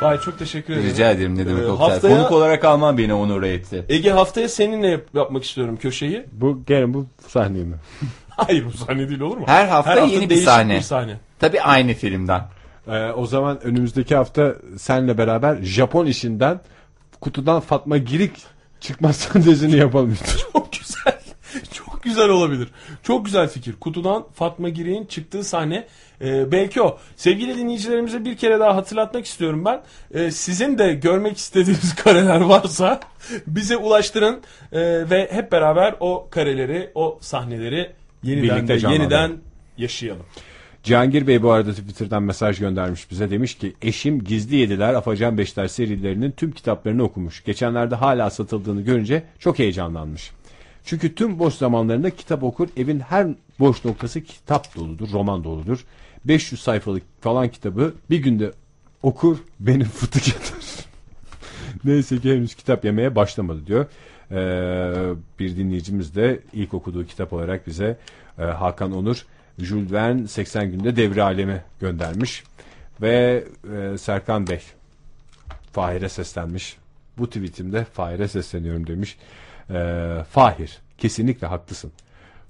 Hayır çok teşekkür ederim. Rica ederim ne demek Ee, Oktay. haftaya- Konuk olarak alman beni onur etti. Ege haftaya seninle yap- yapmak istiyorum köşeyi. Bu gene bu sahne mi? Hayır bu sahne değil olur mu? Her hafta yeni bir sahne. bir sahne. Tabii aynı filmden. Ee, o zaman önümüzdeki hafta senle beraber Japon işinden kutudan Fatma Girik çıkmazsan dizini yapalım. Çok güzel. Çok güzel olabilir. Çok güzel fikir. Kutudan Fatma Girik'in çıktığı sahne e, belki o. Sevgili dinleyicilerimize bir kere daha hatırlatmak istiyorum ben. E, sizin de görmek istediğiniz kareler varsa bize ulaştırın E, ve hep beraber o kareleri, o sahneleri yeniden Birlikte de yeniden yaşayalım. Cihangir Bey bu arada Twitter'dan mesaj göndermiş bize. Demiş ki eşim Gizli Yediler, Afacan Beşler serilerinin tüm kitaplarını okumuş. Geçenlerde hala satıldığını görünce çok heyecanlanmış. Çünkü tüm boş zamanlarında kitap okur. Evin her boş noktası kitap doludur, roman doludur. 500 sayfalık falan kitabı bir günde okur, benim fıtık yatar. Neyse ki henüz kitap yemeye başlamadı diyor. Ee, bir dinleyicimiz de ilk okuduğu kitap olarak bize e, Hakan Onur Jules Verne 80 günde devre alemi göndermiş. Ve e, Serkan Bey Fahir'e seslenmiş. Bu tweetimde Fahir'e sesleniyorum demiş. Ee, Fahir kesinlikle haklısın.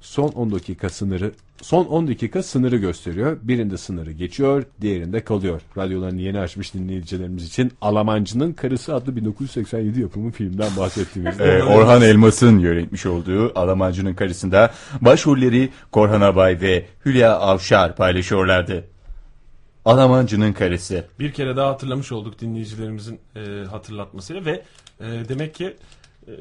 Son 10 dakika sınırı son 10 dakika sınırı gösteriyor. Birinde sınırı geçiyor, diğerinde kalıyor. Radyolarını yeni açmış dinleyicilerimiz için Alamancı'nın Karısı adlı 1987 yapımı filmden bahsettiğimizde. Ee, Orhan Elmas'ın yönetmiş olduğu Alamancı'nın karısında başrolleri Korhan Abay ve Hülya Avşar paylaşıyorlardı. Alamancı'nın karısı. Bir kere daha hatırlamış olduk dinleyicilerimizin e, hatırlatmasıyla ve e, demek ki e,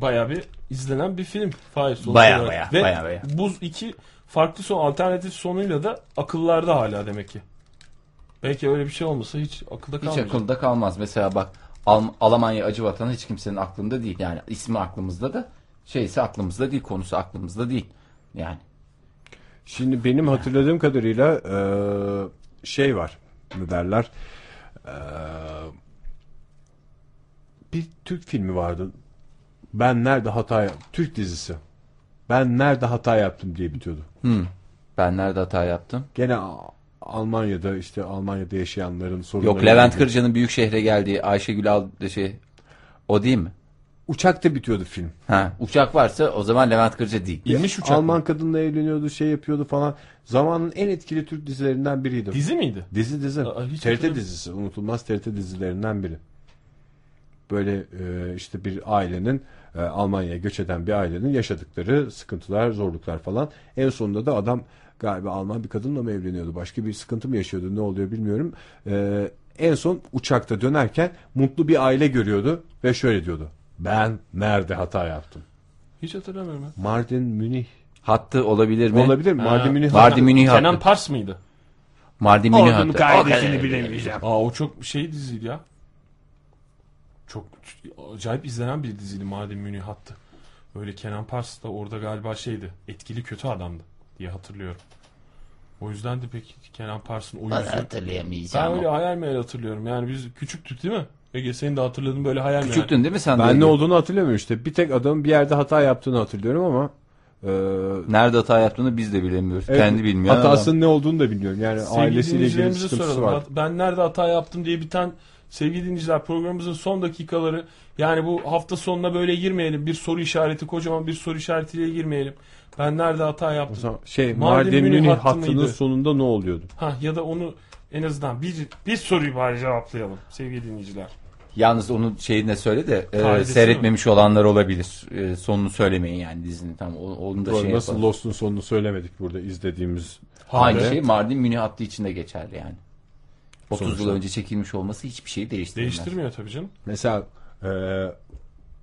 bayağı bir izlenen bir film. Faiz sonuç Baya olarak. baya, Ve baya baya. bu iki farklı son alternatif sonuyla da akıllarda hala demek ki. Belki öyle bir şey olmasa hiç akılda Hiç kalmayacak. akılda kalmaz. Mesela bak Al- Almanya acı vatanı hiç kimsenin aklında değil. Yani ismi aklımızda da şeyse aklımızda değil, konusu aklımızda değil. Yani Şimdi benim hatırladığım kadarıyla e, şey var. Ne derler? E, bir Türk filmi vardı. Ben nerede hata yap- Türk dizisi. Ben nerede hata yaptım diye bitiyordu. ben nerede hata yaptım? Gene Almanya'da işte Almanya'da yaşayanların sorunları. Yok Levent Kırca'nın büyük şehre geldiği Ayşegül Al şey o değil mi? Uçakta bitiyordu film. Ha, uçak varsa o zaman Levent Kırca değil. İnmiş uçak. Alman kadınla evleniyordu, şey yapıyordu falan. Zamanın en etkili Türk dizilerinden biriydi. Dizi miydi? Dizi dizi. Aa, TRT dizisi. Unutulmaz TRT dizilerinden biri. Böyle e, işte bir ailenin e, Almanya'ya göç eden bir ailenin yaşadıkları sıkıntılar, zorluklar falan. En sonunda da adam galiba Alman bir kadınla mı evleniyordu? Başka bir sıkıntı mı yaşıyordu? Ne oluyor bilmiyorum. E, en son uçakta dönerken mutlu bir aile görüyordu ve şöyle diyordu. Ben nerede hata yaptım? Hiç hatırlamıyorum. ya. Mardin, Münih. Hattı olabilir mi? Olabilir mi? Mardin, Münih. Mardin Münih Kenan hattı. Pars mıydı? Mardin Münih hattı. bilemeyeceğim. Aa o çok şey diziydi ya. Çok acayip izlenen bir diziydi Madem Münih hattı. Böyle Kenan Pars da orada galiba şeydi. Etkili kötü adamdı diye hatırlıyorum. O yüzden de pek Kenan Pars'ın o yüzü. Ben Hatırlayamayacağım. öyle hayal meyal hatırlıyorum. Yani biz küçüktük değil mi? Ege senin de hatırladığın böyle hayal meyal. Küçüktün değil mi sen? de? Ben ne olduğunu hatırlamıyorum işte. Bir tek adamın bir yerde hata yaptığını hatırlıyorum ama e, Nerede hata yaptığını biz de bilemiyoruz. evet, Kendi bilmiyor. Hatasının ne olduğunu da bilmiyorum. Yani Sevgili ailesiyle ilgili bir sıkıntısı soralım. var. Ben nerede hata yaptım diye biten sevgili dinleyiciler programımızın son dakikaları yani bu hafta sonuna böyle girmeyelim. Bir soru işareti kocaman bir soru işaretiyle girmeyelim. Ben nerede hata O yaptım? zaman şey Mardin Münih hattı hattının mıydı? sonunda ne oluyordu? Ha ya da onu en azından bir bir soruyu bari cevaplayalım sevgili dinleyiciler. Yalnız onun şeyini de söyle de e, seyretmemiş olanlar olabilir. E, sonunu söylemeyin yani dizinin tam onu da Doğru, şey nasıl yapalım. Lost'un sonunu söylemedik burada izlediğimiz. Aynı şey Mardin Münih hattı içinde geçerli yani. 30 Sonuçta. yıl önce çekilmiş olması hiçbir şeyi değiştirmez. Değiştirmiyor tabii canım. Mesela e,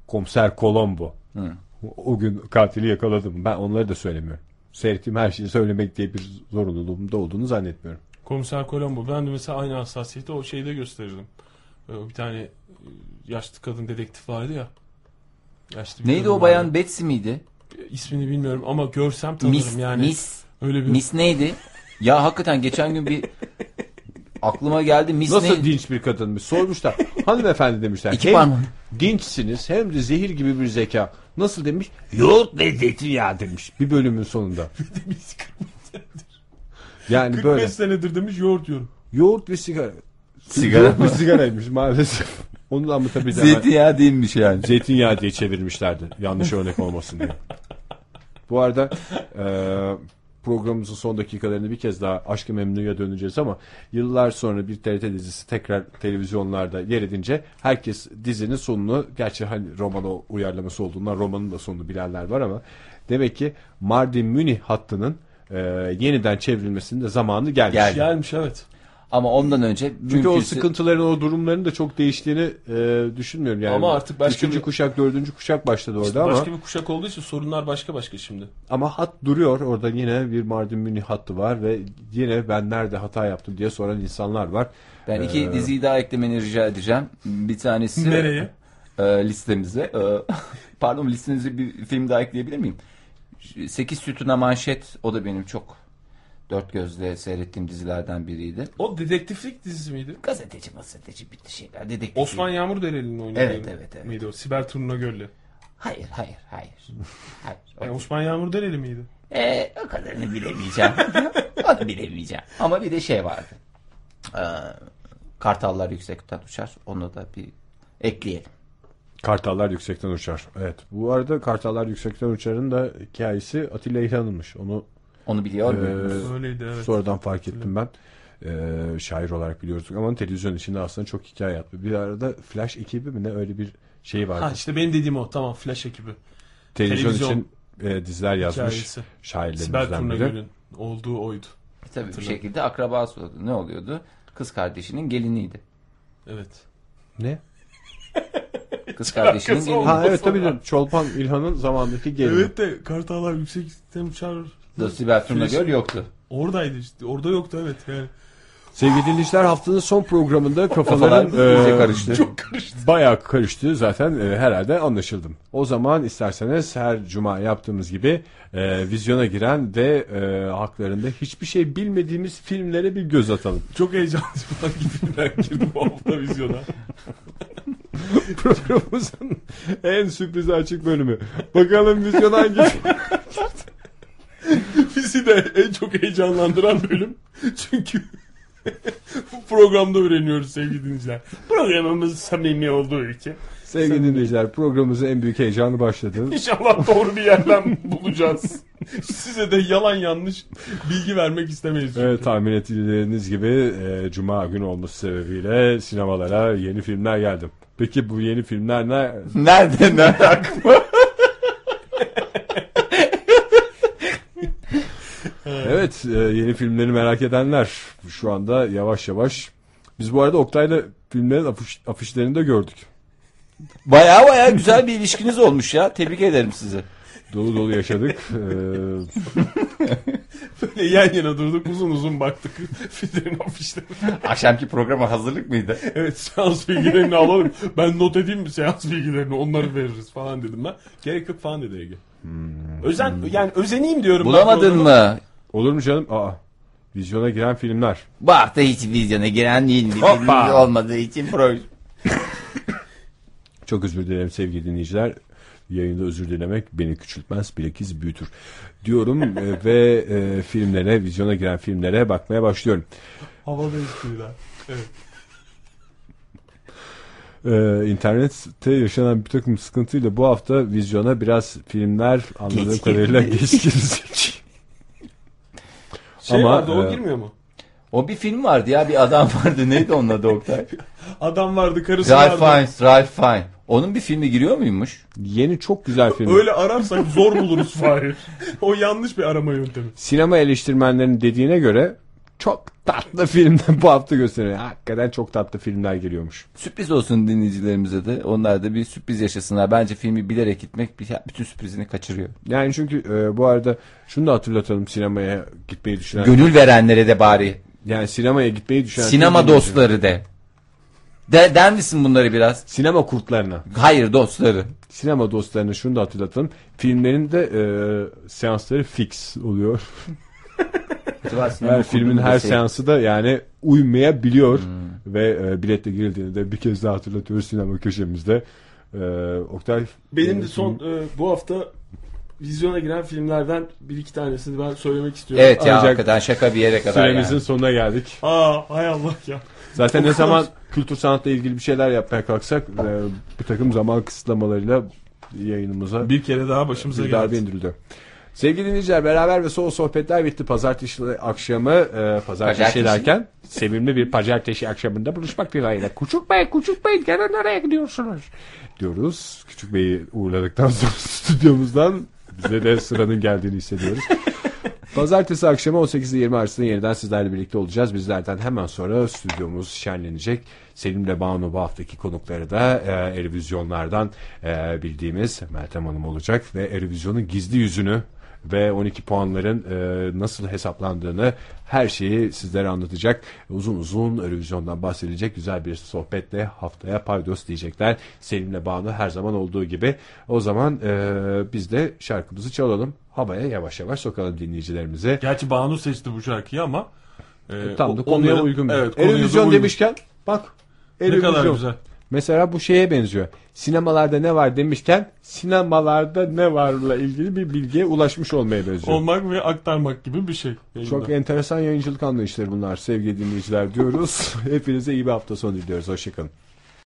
Komiser Colombo. Hı. O gün katili yakaladım. Ben onları da söylemiyorum. Seyrettiğim her şeyi söylemek diye bir zorunluluğum da olduğunu zannetmiyorum. Komiser Colombo. Ben de mesela aynı hassasiyeti o şeyde gösterirdim. Ee, Bir tane e, yaşlı kadın dedektif vardı ya. Yaşlı bir Neydi o bayan vardı. Betsy miydi? İsmini bilmiyorum ama görsem tanırım Miss, yani. Miss, Öyle bir Miss neydi? Ya hakikaten geçen gün bir aklıma geldi Miss Nasıl neydi? dinç bir kadınmış sormuşlar. Hanımefendi demişler. İki hem parmağı. dinçsiniz hem de zehir gibi bir zeka. Nasıl demiş? Yoğurt ve zeytinyağı demiş. Bir bölümün sonunda. Yani 45 böyle senedir demiş yoğurt yiyorum. yoğurt ve sigara. Sigara Yoğurt ve mı? sigaraymış maalesef. Onu tabii de Zeytinyağı değilmiş yani. zeytinyağı diye çevirmişlerdi. Yanlış örnek olmasın diye. Bu arada e, programımızın son dakikalarını bir kez daha Aşk-ı Memnu'ya döneceğiz ama yıllar sonra bir TRT dizisi tekrar televizyonlarda yer edince herkes dizinin sonunu gerçi hani roman uyarlaması olduğundan romanın da sonunu bilenler var ama demek ki Mardin Münih hattının e, yeniden çevrilmesinin de zamanı gelmiş. Geldi. Gelmiş evet. Ama ondan önce Çünkü o mümkünse- sıkıntıların o durumların da çok değiştiğini e, düşünmüyorum yani. Ama artık başka Üçüncü bir- kuşak, dördüncü kuşak başladı orada İşte ama başka bir kuşak olduğu için sorunlar başka başka şimdi. ama hat duruyor. Orada yine bir Mardin Münih hattı var ve yine ben nerede hata yaptım diye soran insanlar var. Ben iki Ee, diziyi daha eklemeni rica edeceğim. Bir tanesi Nereye? e, listemize. E, pardon listenize bir film daha ekleyebilir miyim? Sekiz Sütuna Manşet o da benim çok dört gözle seyrettiğim dizilerden biriydi. O dedektiflik dizisi miydi? Gazeteci gazeteci bitti şeyler. Dedektif. Osman Yağmur Dereli'nin oynadığı. Evet, evet, evet. Miydi o? Sibel Turna Göl'le. Hayır hayır hayır. hayır. Yani Osman Yağmur Dereli miydi? Ee, o kadarını bilemeyeceğim. Onu bilemeyeceğim. Ama bir de şey vardı. Ee, Kartallar yüksekten uçar. Onu da bir ekleyelim. Kartallar yüksekten uçar. Evet. Bu arada Kartallar yüksekten uçarın da hikayesi Atilla İlhan'ınmış. Onu Onu biliyor Ee, muydunuz? Öyleydi evet. sonradan fark ettim ben. Ee, şair olarak biliyorduk ama televizyon içinde aslında çok hikaye yaptı. Bir arada Flash ekibi mi ne öyle bir şey vardı. Ha işte benim dediğim o. Tamam Flash ekibi. televizyon, televizyon için e, diziler yazmış Hikayesi. Sibel şairlerimizden biri. Olduğu oydu. E, Tabii bir şekilde akrabası oldu. Ne oluyordu? Kız kardeşinin geliniydi. Evet. Ne? Kız kardeşinin gelini. Ha evet tabii Çolpan İlhan'ın zamandaki gelini. Evet de Kartallar yüksekten uçar. Da Sibel Göl yoktu. Oradaydı işte. Orada yoktu evet yani. Sevgili dinleyiciler haftanın son programında Kafalar kafaların iyice e, karıştı. Çok karıştı. bayağı karıştı zaten e, herhalde anlaşıldım. O zaman isterseniz her cuma yaptığımız gibi e, vizyona giren ve e, haklarında hiçbir şey bilmediğimiz filmlere bir göz atalım. Çok heyecanlı falan filmler girdi bu hafta vizyona. Programımızın en sürprize açık bölümü. Bakalım vizyon hangi Bizi de en çok heyecanlandıran bölüm. Çünkü bu programda öğreniyoruz sevgili dinleyiciler. Programımız samimi olduğu için. Sevgili dinleyiciler programımızın en büyük heyecanı başladı. İnşallah doğru bir yerden bulacağız. Size de yalan yanlış bilgi vermek istemeyiz. çünkü. Evet tahmin ettiğiniz gibi e, Cuma günü olması sebebiyle sinemalara yeni filmler geldi. Peki bu yeni filmler ne? Nerede nerede aklıma? Evet e, yeni filmleri merak edenler şu anda yavaş yavaş. Biz bu arada Oktay'la filmlerin afiş, afişlerini de gördük. Baya baya güzel bir ilişkiniz olmuş ya. Tebrik ederim sizi. Dolu dolu yaşadık. E, Böyle yan yana durduk uzun uzun baktık filmlerin afişlerine. Akşamki programa hazırlık mıydı? Evet seans bilgilerini alalım. Ben not edeyim mi seans bilgilerini onları veririz falan dedim ben. Gerek yok falan dedi Ege. Özen, yani özeneyim diyorum. Bulamadın mı? Olur mu canım? Aa, vizyona giren filmler. Bu hafta hiç vizyona giren yeni bir Hoppa. filmimiz olmadığı için proje. Çok özür dilerim sevgili dinleyiciler. Yayında özür dilemek beni küçültmez bilakis büyütür diyorum e, ve e, filmlere, vizyona giren filmlere bakmaya başlıyorum. Havalı espriler. Evet. Ee, internette yaşanan bir takım sıkıntıyla bu hafta vizyona biraz filmler anladığım Geç kadarıyla geç girecek. Şey Ama, vardı o e, girmiyor mu? O bir film vardı ya bir adam vardı neydi onun adı Oktay? Adam vardı karısı Ralph vardı. Fiennes, Ralph Fiennes. Onun bir filmi giriyor muymuş? Yeni çok güzel film. Öyle ararsak zor buluruz Fahir. o yanlış bir arama yöntemi. Sinema eleştirmenlerinin dediğine göre çok tatlı filmler bu hafta gösteriyor. Hakikaten çok tatlı filmler geliyormuş. Sürpriz olsun dinleyicilerimize de. Onlar da bir sürpriz yaşasınlar. Bence filmi bilerek gitmek bütün sürprizini kaçırıyor. Yani çünkü e, bu arada şunu da hatırlatalım sinemaya gitmeyi düşünen. Gönül verenlere de bari. yani sinemaya gitmeyi düşünen. Sinema dostları de. De, der misin bunları biraz? Sinema kurtlarına. Hayır dostları. Sinema dostlarına şunu da hatırlatalım. Filmlerin de e, seansları fix oluyor. Her filmin her şey- seansı da yani uymayabiliyor ve e, biletle girildiğini de bir kez daha hatırlatıyoruz sinema köşemizde. E, Oktay Benim de e, son e, bu hafta vizyona giren filmlerden bir iki tanesini ben söylemek istiyorum. Evet ya Ancak hakikaten şaka bir yere kadar süremizin yani. sonuna geldik. Aa hay Allah ya. Zaten ne zaman kültür sanatla ilgili bir şeyler yapmaya kalksak e, bir takım zaman kısıtlamalarıyla yayınımıza Bir kere daha başımıza bir darbe geldi. indirildi. Sevgili dinleyiciler beraber ve soğuk sohbetler bitti. Pazartesi akşamı e, pazartesi derken sevimli bir pazartesi akşamında buluşmak dileğiyle. Küçük Bey, Küçük Bey gelin nereye gidiyorsunuz? Diyoruz. Küçük Bey'i uğurladıktan sonra stüdyomuzdan bize de sıranın geldiğini hissediyoruz. Pazartesi akşamı 18 ile 20 arasında yeniden sizlerle birlikte olacağız. Bizlerden hemen sonra stüdyomuz şenlenecek. Selim'le Banu bu haftaki konukları da e, Erivizyonlardan e, bildiğimiz Meltem Hanım olacak. Ve Erivizyon'un gizli yüzünü ve 12 puanların e, nasıl hesaplandığını her şeyi sizlere anlatacak. Uzun uzun Eurovision'dan bahsedilecek güzel bir sohbetle haftaya paydos diyecekler. Selim'le Banu her zaman olduğu gibi. O zaman e, biz de şarkımızı çalalım. Havaya yavaş yavaş sokalım dinleyicilerimize. Gerçi Banu seçti bu şarkıyı ama e, Tam da konuya onların- uygun. Evet, uygun. demişken bak. Ne kadar güzel. Mesela bu şeye benziyor. Sinemalarda ne var demişken sinemalarda ne varla ilgili bir bilgiye ulaşmış olmaya benziyor. Olmak ve aktarmak gibi bir şey. Çok enteresan yayıncılık anlayışları bunlar sevgili dinleyiciler diyoruz. Hepinize iyi bir hafta sonu diliyoruz. Hoşçakalın.